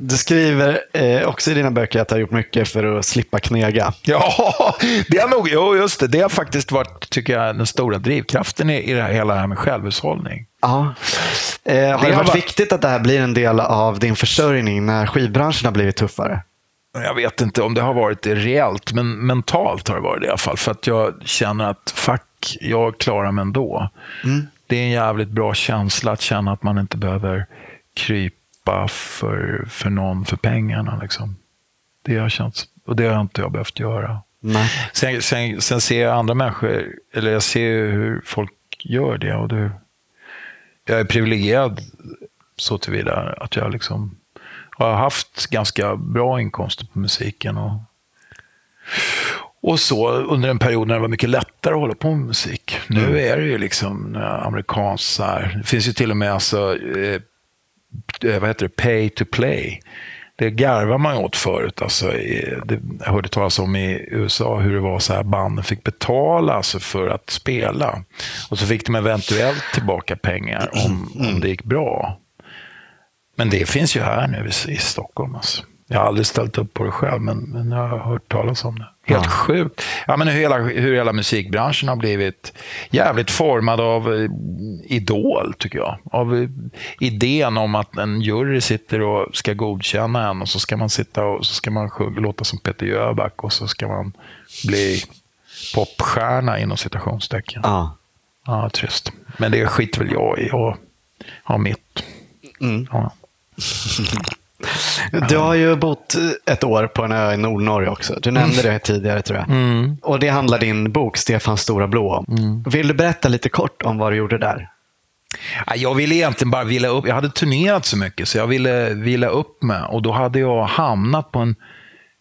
S1: Du skriver eh, också i dina böcker att du har gjort mycket för att slippa knega.
S2: Ja, det har nog, jo, just det. Det har faktiskt varit, tycker jag, den stora drivkraften i, i det här, hela det här med självhushållning.
S1: Ja. Eh, har det,
S2: har
S1: varit
S2: varit-
S1: viktigt att det här blir en del av din försörjning när skivbranschen har blivit tuffare?
S2: Jag vet inte om det har varit det reellt, men mentalt har det varit det i alla fall. För att jag känner att fuck, jag klarar mig ändå. Det är en jävligt bra känsla att känna att man inte behöver krypa för, för någon för pengarna. Liksom. Det har känts, och det har inte jag behövt göra.
S1: Nej.
S2: Sen, sen, sen ser jag andra människor, eller jag ser hur folk gör det. Och det jag är privilegierad så tillvida att jag liksom har haft ganska bra inkomster på musiken. Och, och så under en period när det var mycket lättare att hålla på med musik. Nu är det ju liksom amerikanskt så här. Det finns ju till och med alltså, eh, Eh, vad heter det, pay to play. Det garvar man ju åt förut. Alltså, det, jag hörde talas om i USA hur det var så här banden fick betala alltså, för att spela. Och så fick de eventuellt tillbaka pengar om, om det gick bra. Men det finns ju här nu i, i Stockholm. Alltså. Jag har aldrig ställt upp på det själv, men, men jag har hört talas om det. Helt
S1: Ja.
S2: sjukt. Ja, men hur, hela, hur hela musikbranschen har blivit jävligt formad av eh, Idol, tycker jag. Av eh, idén om att en jury sitter och ska godkänna en och så ska man sitta och så ska man sjunga, låta som Peter Jöback och så ska man bli popstjärna inom citationstecken.
S1: Ja.
S2: Ja, trist. Men det skiter väl jag i. Jag har mitt.
S1: Mm.
S2: Ja.
S1: Du har ju bott ett år på en ö i Nordnorge också. Du nämnde det tidigare tror jag.
S2: Mm.
S1: Och det handlar din bok Stefans stora blå om. Vill du berätta lite kort om vad du gjorde där?
S2: Ja, Jag ville egentligen bara vila upp. Jag hade turnerat så mycket så jag ville vila upp mig. Och då hade jag hamnat på en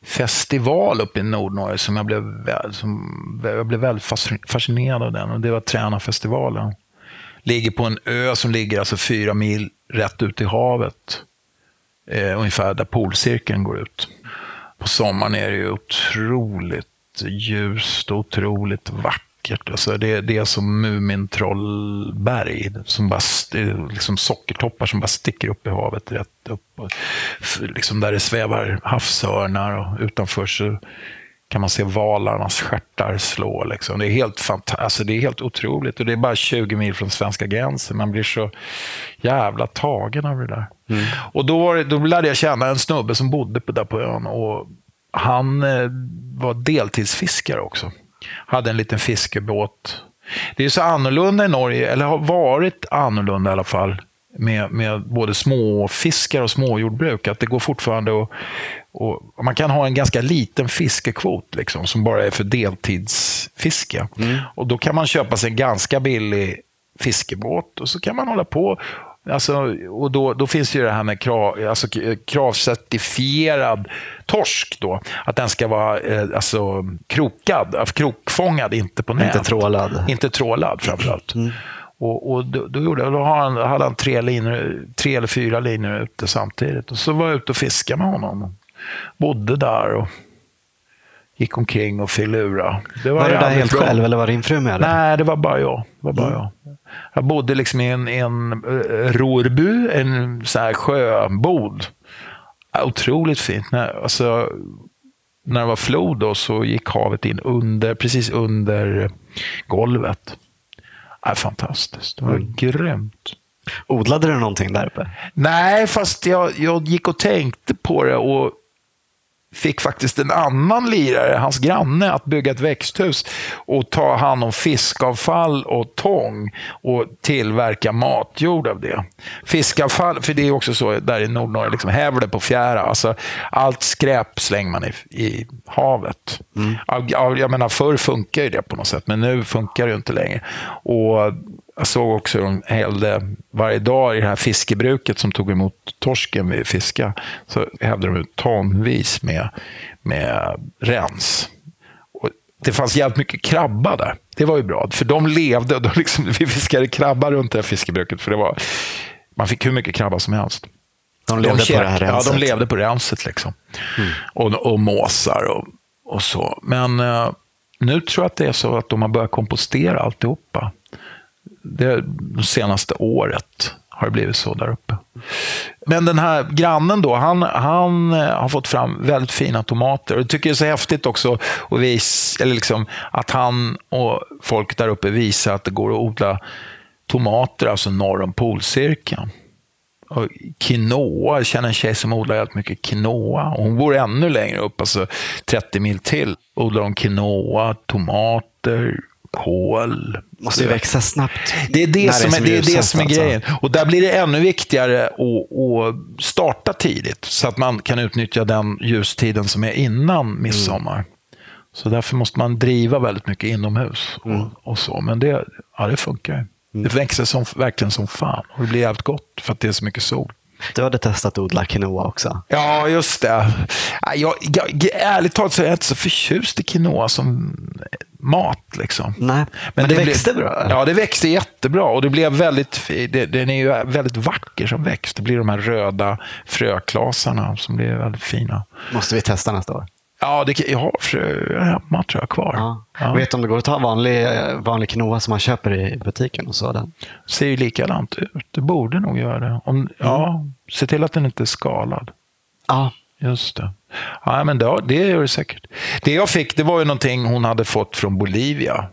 S2: festival uppe i Nordnorge som jag blev, som, jag blev väldigt fascinerad av den. Och det var Tränarfestivalen. Ligger på en ö som ligger alltså fyra mil rätt ut i havet. Eh, ungefär där polcirkeln går ut. På sommaren är det ju otroligt ljust och otroligt vackert. Alltså det, det är som Mumintrollberg, som bara, liksom sockertoppar som bara sticker upp i havet rätt upp. Och, liksom där det svävar havsörnar och utanför så kan man se valarnas stjärtar slå. Liksom. Det, är helt alltså det är helt otroligt och det är bara 20 mil från svenska gränsen. Man blir så jävla tagen av det där. Mm. Och då, då lärde jag känna en snubbe som bodde på, där på ön. Och han eh, var deltidsfiskare också hade en liten fiskebåt. Det är så annorlunda i Norge, eller har varit annorlunda i alla fall, med, med både småfiskar och småjordbruk. Att det går fortfarande att och man kan ha en ganska liten fiskekvot liksom, som bara är för deltidsfiske. Mm. Och då kan man köpa sig en ganska billig fiskebåt och så kan man hålla på Alltså, och då, då finns det ju det här med krav, alltså, kravcertifierad torsk. Då, att den ska vara eh, alltså, krokad, krokfångad, inte på nät.
S1: Inte trålad.
S2: Inte trålad framförallt. Mm. Och, och då, då, gjorde, då hade han tre, linor, tre eller fyra linor ute samtidigt. Och så var jag ute och fiskade med honom. Bodde där och gick omkring och filura.
S1: Det var, var du där helt bra. själv eller var din fru med?
S2: Nej, det var bara jag. Det var bara mm. jag. Jag bodde liksom i en, en uh, rorbu, en så här sjöbod. Otroligt fint. När, alltså, när det var flod då, så gick havet in under, precis under golvet. Äh, fantastiskt. Det var mm. grymt.
S1: Odlade du någonting där uppe?
S2: Nej, fast jag, jag gick och tänkte på det och fick faktiskt en annan lirare, hans granne, att bygga ett växthus och ta hand om fiskavfall och tång och tillverka matjord av det. Fiskavfall, för det är också så där i Nordnorge, liksom hävle på fjära. Alltså, allt skräp slänger man i, i havet. Mm. Jag menar, förr funkar ju det på något sätt, men nu funkar det inte längre. Och jag såg också att de hällde varje dag i det här fiskebruket som tog emot torsken vid fiska. Så hävde de ut tonvis med, med rens. Och det fanns jävligt mycket krabba där. Det var ju bra, för de levde och de liksom, vi fiskade krabba runt det här fiskebruket. För det var, man fick hur mycket krabba som helst.
S1: De levde de på det här renset?
S2: Ja, de levde på renset. Liksom. Mm. Och, och måsar och, och så. Men uh, nu tror jag att det är så att de har börjat kompostera alltihopa det, det senaste året har det blivit så där uppe. Men den här grannen då, han, han eh, har fått fram väldigt fina tomater. Och jag tycker det är så häftigt också att, vis, eller liksom, att han och folk där uppe visar att det går att odla tomater, alltså norr om polcirkeln. Och quinoa, jag känner en tjej som odlar helt mycket quinoa. Och hon bor ännu längre upp, alltså 30 mil till. Odlar hon quinoa, tomater, kål.
S1: Måste ju växa snabbt.
S2: Det är det, som, är, är, det, är, det som är alltså. grejen. Och där blir det ännu viktigare att, att starta tidigt, så att man kan utnyttja den ljustiden som är innan midsommar. Mm. Så därför måste man driva väldigt mycket inomhus. Och, mm. och så. Men det, ja, det funkar. Mm. Det växer som, verkligen som fan. Och det blir jävligt gott för att det är så mycket sol.
S1: Du hade testat att odla quinoa också.
S2: Ja, just det. Jag, jag, ärligt talat så är jag inte så förtjust i quinoa som mat. Liksom.
S1: Nej, men, men det, det växte blev, bra?
S2: Ja, det växte jättebra. Och det blev väldigt, det, den är ju väldigt vacker som växt. Det blir de här röda fröklasarna som blir väldigt fina.
S1: Måste vi testa nästa år?
S2: Ja, det, jag har frö hemma tror jag kvar. Ja.
S1: Ja. Vet du om det går att ta vanlig, vanlig quinoa som man köper i butiken och så? Den?
S2: ser ju likadant ut. Det borde nog göra det. Om, mm. Ja, se till att den inte är skalad.
S1: Ja.
S2: Just det. Ja, men det, det gör det säkert. Det jag fick det var ju någonting hon hade fått från Bolivia.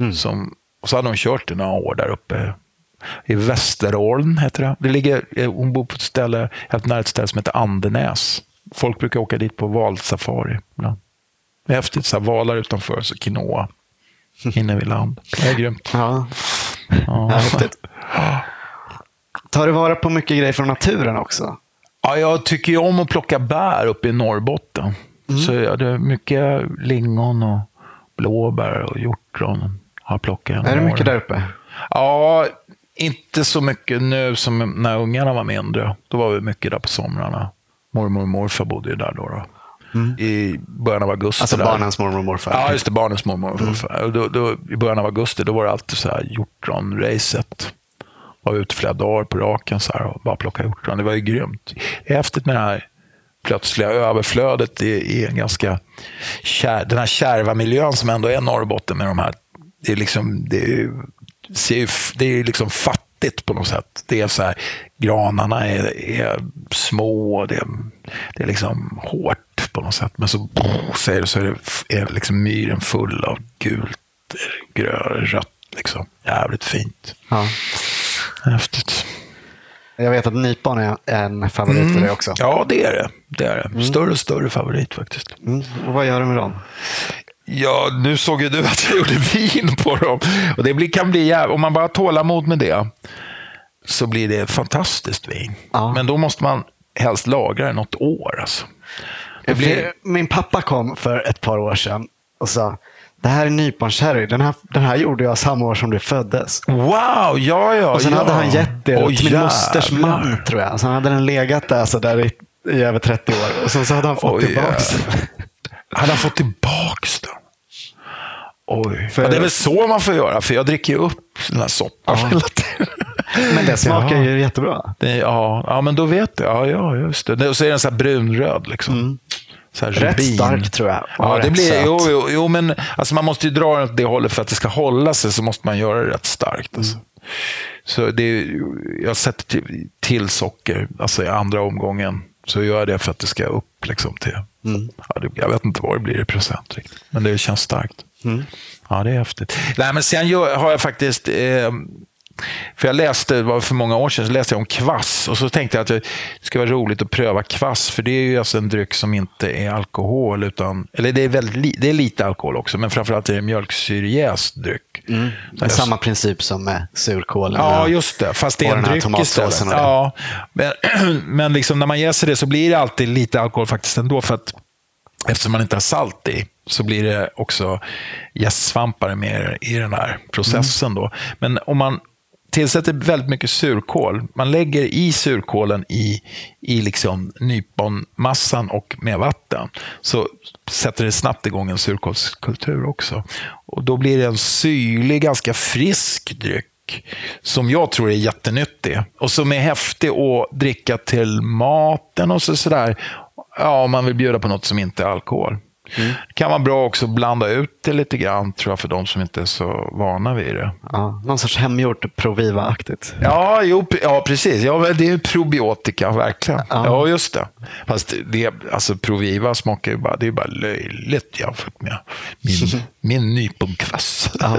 S2: Mm. Som, och så hade hon kört i några år där uppe. I Västerålen heter det. det ligger, hon bor på ett ställe, helt nära ett ställe som heter Andenäs. Folk brukar åka dit på valsafari. Ja. Häftigt, så här, valar utanför, så quinoa inne vid land. Det är grymt.
S1: Ja. Ja. Häftigt. Tar du vara på mycket grejer från naturen också?
S2: Ja, jag tycker ju om att plocka bär uppe i Norrbotten. Mm. Så jag hade mycket lingon och blåbär och hjortron. Har plockat
S1: är det mycket där uppe?
S2: Ja, inte så mycket nu som när ungarna var mindre. Då var vi mycket där på somrarna mormor och morfar bodde ju där då. då. i början av augusti.
S1: Alltså
S2: där.
S1: barnens mormor och morfar.
S2: Ja, just det. Barnens mormor och morfar. Och Då, då, I början av augusti då var det alltid så här hjortron-racet. Var ute flera dagar på raken så här och bara plockade hjortron. Det var ju grymt. Häftigt med det här plötsliga överflödet i, i en ganska kär, den här kärva miljön som ändå är Norrbotten med de här. Det är liksom, det är, ju det är liksom fattigt på något sätt. Det är så här, granarna är, är små, och det är, det är liksom hårt på något sätt. Men så, så är det, så är, det, är liksom myren full av gult, grönt, rött. Liksom. Jävligt fint.
S1: Ja.
S2: Häftigt.
S1: Jag vet att nypon är en favorit för dig också.
S2: Ja, det är det. det, är det. Större och större favorit faktiskt.
S1: Mm. Och vad gör du med dem?
S2: Ja, nu såg ju du att jag gjorde vin på dem. Och det kan bli jäv... Om man bara har tålamod med det så blir det fantastiskt vin.
S1: Ja.
S2: Men då måste man helst lagra det något år. Alltså.
S1: Det blir... Min pappa kom för ett par år sedan och sa det här är nyponsherry. Den här, den här gjorde jag samma år som du föddes.
S2: Wow, ja, ja.
S1: Och sen
S2: ja.
S1: hade han gett det
S2: Oj,
S1: till min mosters man, tror jag. Sen hade den legat där så där i, i över 30 år. Och sen så hade han fått
S2: Oj,
S1: tillbaka
S2: Hade han fått tillbaks den? Oj.
S1: För-
S2: Ja, det är väl så man får göra, för jag dricker ju upp den här soppan hela tiden.
S1: Men det smakar ju jättebra.
S2: Det, ja, ja, men då vet jag. Ja, ja just det. Och så är den så här brunröd. Liksom. Så.
S1: Rätt
S2: rubin.
S1: stark tror jag.
S2: Ja, det blir, jo, jo, jo, men alltså man måste ju dra den åt det hållet för att det ska hålla sig så måste man göra det rätt starkt. Alltså.
S1: Mm.
S2: Så det, jag sätter till, till socker alltså i andra omgången. Så gör jag det för att det ska upp liksom till,
S1: Mm.
S2: ja, det, jag vet inte vad det blir i procent riktigt. Men det känns starkt.
S1: Mm.
S2: Ja, det är häftigt. Nej, men sen gör, har jag faktiskt, eh, för jag läste, var för många år sedan, så läste jag om kvass och så tänkte jag att det skulle vara roligt att pröva kvass, för det är ju alltså en dryck som inte är alkohol, utan, eller det är, väldigt, det är lite alkohol också, men framförallt är det mjölksyrejäst dryck.
S1: Mm. Det är samma princip som med surkålen.
S2: Ja, just det. Fast det är en dryck istället. Ja, men, men liksom när man jäser det så blir det alltid lite alkohol faktiskt ändå. För att eftersom man inte har salt i så blir det också jästsvampar med i den här processen. Då. Men om man tillsätter väldigt mycket surkål, man lägger i surkålen i, i liksom nyponmassan och med vatten, så sätter det snabbt igång en surkålskultur också. Och då blir det en syrlig, ganska frisk dryck som jag tror är jättenyttig och som är häftig att dricka till maten och så sådär. Ja, om man vill bjuda på något som inte är alkohol. Det kan vara bra också att blanda ut det lite grann, tror jag, för de som inte är så vana vid det.
S1: Ja, någon sorts hemgjort Proviva-aktigt.
S2: Ja, jo, ja precis. Ja, det är probiotika, verkligen.
S1: Ja.
S2: Ja, just det. Fast det, alltså, Proviva smakar ju bara, det är bara löjligt jämfört med min, min nyponkvass.
S1: Ja.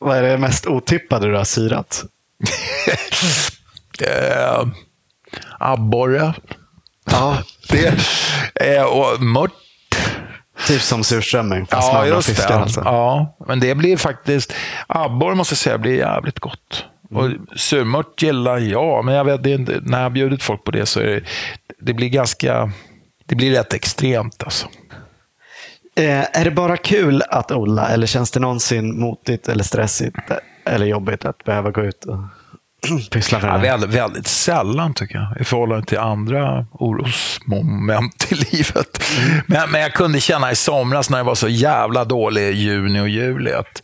S1: Vad är det mest otippade du har syrat?
S2: eh, abborre.
S1: Ja,
S2: Det, eh, och mört.
S1: typ som surströmming fast med
S2: Ja,
S1: andra
S2: just det.
S1: fiskar. Alltså.
S2: Ja, men det blir faktiskt, abborre måste jag säga, blir jävligt gott. Och surmört gillar jag, men jag vet, det inte, när jag har bjudit folk på det så är det, det blir ganska, det blir rätt extremt alltså.
S1: Eh, är det bara kul att odla eller känns det någonsin motigt eller stressigt eller jobbigt att behöva gå ut och pyssla med
S2: Ja, väldigt, väldigt sällan tycker jag, i förhållande till andra orosmoment i livet. Men, men jag kunde känna i somras när det var så jävla dålig i juni och juli att,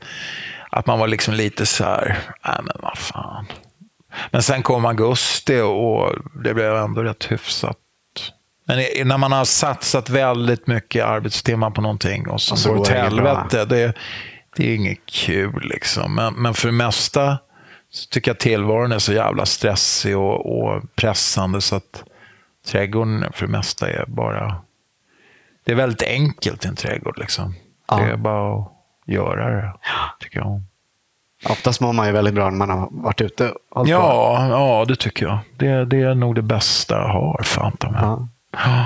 S2: att man var liksom lite så här, nej men vad fan. Men sen kom augusti och det blev ändå rätt hyfsat. Men när man har satsat väldigt mycket arbetstimmar på någonting och så,
S1: Och så
S2: går det
S1: bra.
S2: helvete, det, det är inget kul. Liksom. Men, men för det mesta så tycker jag tillvaron är så jävla stressig och, och pressande så att trädgården för det mesta är bara... Det är väldigt enkelt i en trädgård. Liksom.
S1: Ja.
S2: Det är bara att göra det, tycker jag.
S1: Oftast mår man ju väldigt bra när man har varit ute på.
S2: Ja, ja, det tycker jag. Det, det är nog det bästa jag har, fan.
S1: Ja.
S2: Ja.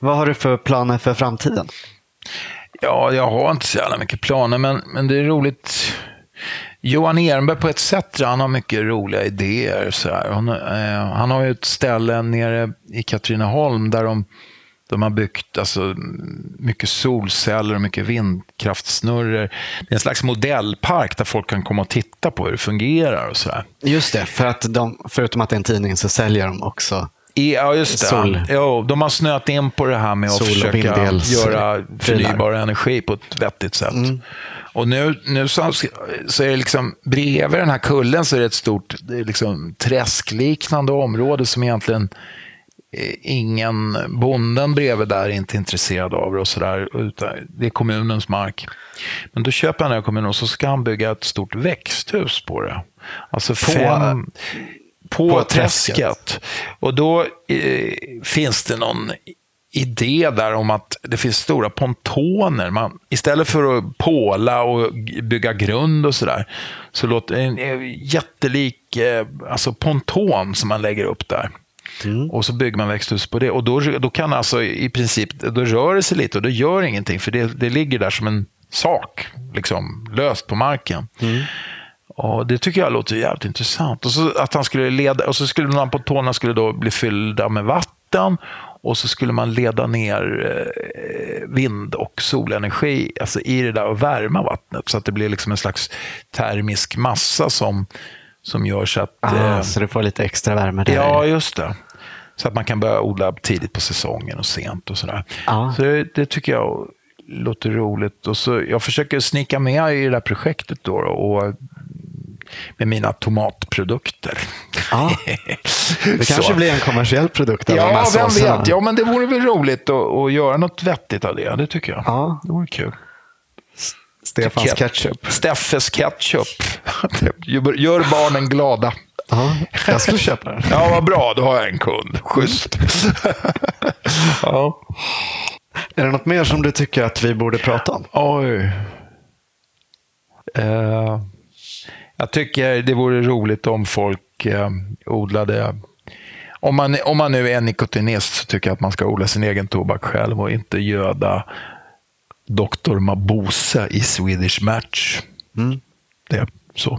S1: Vad har du för planer för framtiden?
S2: Ja, jag har inte så jävla mycket planer, men, men det är roligt. Johan Ehrenberg på ett sätt, han har mycket roliga idéer. Så här. Han, eh, han har ju ett ställe nere i Katrineholm där de, de har byggt alltså, mycket solceller och mycket vindkraftsnurror. Det är en slags modellpark där folk kan komma och titta på hur det fungerar. och så här.
S1: Just det, för att de, förutom att det är en tidning så säljer de också
S2: i, ja, just det.
S1: Sol.
S2: Jo, de har snöat in på det här med att
S1: Sol och
S2: försöka göra förnybar energi på ett vettigt sätt. Och nu, nu så, så är det liksom, bredvid den här kullen så är det ett stort liksom träskliknande område som egentligen eh, ingen, bonden bredvid där är inte intresserad av det och sådär. Det är kommunens mark. Men då köper han den här kommunen och så ska han bygga ett stort växthus på det. Alltså fem, på,
S1: på
S2: träsket.
S1: träsket.
S2: Och då eh, finns det någon idé där om att det finns stora pontoner. Man, istället för att påla och bygga grund och sådär, så låter en, en jättelik eh, alltså ponton som man lägger upp där. Och så bygger man växthus på det. Och då, då kan alltså i princip, då rör det sig lite och det gör ingenting, för det, det ligger där som en sak, liksom löst på marken. Och det tycker jag låter jävligt intressant. Och så att han skulle leda, och så skulle de här pontonerna skulle då bli fyllda med vatten och så skulle man leda ner eh, vind och solenergi alltså i det där och värma vattnet så att det blir liksom en slags termisk massa som, som gör så att...
S1: Ah,
S2: eh,
S1: så du får lite extra värme där.
S2: Ja, just det. Så att man kan börja odla tidigt på säsongen och sent och sådär.
S1: Ja.
S2: Så det, det tycker jag låter roligt. Och så, jag försöker snicka med i det där projektet då, och med mina tomatprodukter.
S1: Ja. Det kanske blir en kommersiell produkt av de här
S2: Ja, vem
S1: såserna.
S2: vet. Ja, men det vore väl roligt att, att göra något vettigt av det. Det tycker jag.
S1: Ja.
S2: Det vore kul.
S1: Stefans ketchup.
S2: Steffes ketchup. Gör barnen glada.
S1: Ja, jag skulle köpa den.
S2: Ja, vad bra. Då har jag en kund. Schysst. ja.
S1: Är det något mer som du tycker att vi borde prata om?
S2: Oj. Eh, jag tycker det vore roligt om folk eh, odlade... Om man, om man nu är nikotinist så tycker jag att man ska odla sin egen tobak själv och inte göda Dr. Mabuse i Swedish Match. Det är så.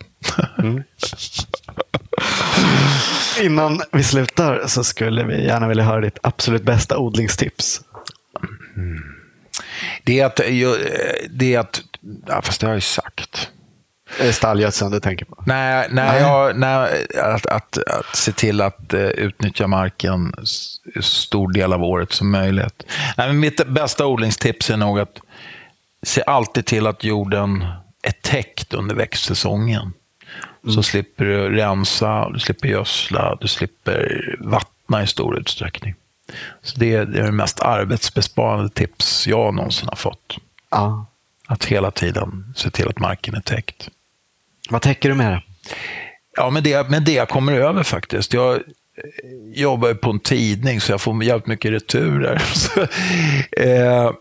S1: Innan vi slutar så skulle vi gärna vilja höra ditt absolut bästa odlingstips.
S2: det är att... Det är att ja, fast det har jag ju sagt.
S1: Det Stallgödseln du tänker på?
S2: Nej, nej, Jag, nej att, att, att se till att uh, utnyttja marken stor del av året som möjligt. Nej, men mitt bästa odlingstips är nog att se alltid till att jorden är täckt under växtsäsongen. Så slipper du rensa, du slipper gödsla, du slipper vattna i stor utsträckning. Så det, är- det är det mest arbetsbesparande tips jag någonsin har fått.
S1: Ja.
S2: Att hela tiden se till att marken är täckt.
S1: Vad täcker du med det?
S2: Ja, men det, men det jag kommer över faktiskt. Jag jobbar på en tidning så jag får jävligt mycket returer. Så, eh,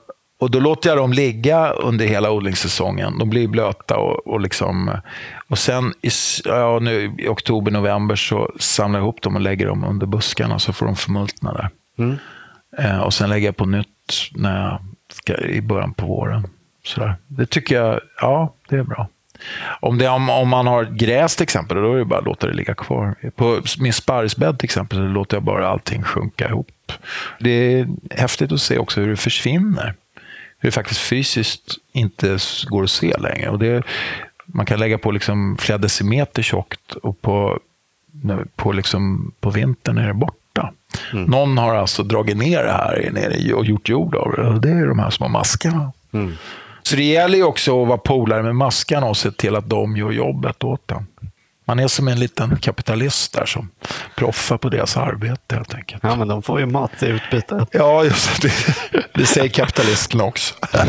S2: och då låter jag dem ligga under hela odlingssäsongen. De blir blöta och, och liksom... Och sen i, ja, nu, i oktober, november så samlar jag ihop dem och lägger dem under buskarna så får de förmultna där. Eh, och sen lägger jag på nytt när jag ska, i början på våren. Sådär. Det tycker jag, ja, det är bra. Om, det, om, om man har gräs till exempel, då är det bara att låta det ligga kvar. På min sparrisbädd till exempel, så låter jag bara allting sjunka ihop. Det är häftigt att se också hur det försvinner. Hur det faktiskt fysiskt inte går att se längre. Och det, man kan lägga på liksom flera decimeter tjockt och på, på, liksom, på vintern är det borta. Någon har alltså dragit ner det här nere och gjort jord av det. Och det är de här små maskarna. Så det gäller ju också att vara polare med maskarna och se till att de gör jobbet åt en. Man är som en liten kapitalist där som proffar på deras arbete helt enkelt.
S1: Ja, men de får ju mat i utbyte.
S2: Ja, just det. Det säger kapitalisten också.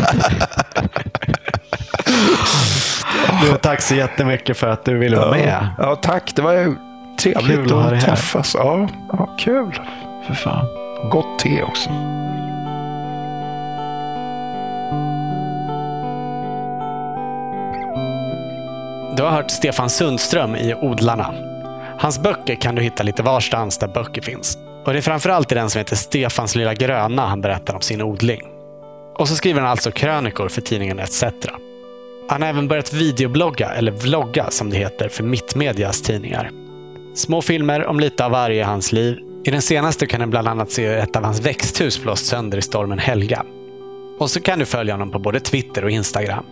S1: Du, tack så jättemycket för att du ville vara med.
S2: Ja, tack. Det var ju trevligt
S1: Kul att
S2: att träffas. Ja, ja, kul. För fan. Gott te också.
S1: Du har hört Stefan Sundström i Odlarna. Hans böcker kan du hitta lite varstans där böcker finns. Och det är framförallt i den som heter Stefans lilla gröna han berättar om sin odling. Och så skriver han alltså krönikor för tidningen ETC. Han har även börjat videoblogga, eller vlogga som det heter, för Mittmedias tidningar. Små filmer om lite av varje i hans liv. I den senaste kan du bland annat se hur ett av hans växthus blåst sönder i stormen Helga. Och så kan du följa honom på både Twitter och Instagram.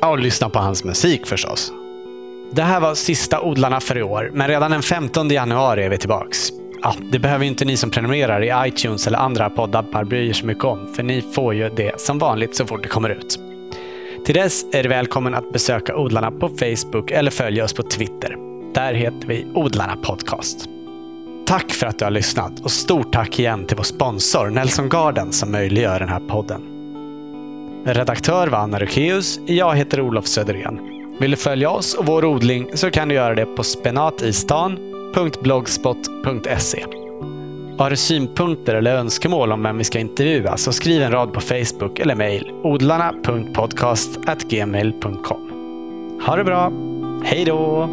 S1: Ja, och lyssna på hans musik förstås. Det här var sista Odlarna för i år, men redan den 15 januari är vi tillbaks. Ja, det behöver inte ni som prenumererar i iTunes eller andra poddappar bry er så mycket om, för ni får ju det som vanligt så fort det kommer ut. Till dess är du välkommen att besöka Odlarna på Facebook eller följa oss på Twitter. Där heter vi Odlarna Podcast. Tack för att du har lyssnat och stort tack igen till vår sponsor Nelson Garden som möjliggör den här podden. Redaktör var Anna Rukeus. Jag heter Olof Söderén. Vill du följa oss och vår odling så kan du göra det på spenatistan.blogspot.se. Har du synpunkter eller önskemål om vem vi ska intervjua så skriv en rad på Facebook eller mejl odlarna.podcast.gmail.com. Ha det bra! Hej då!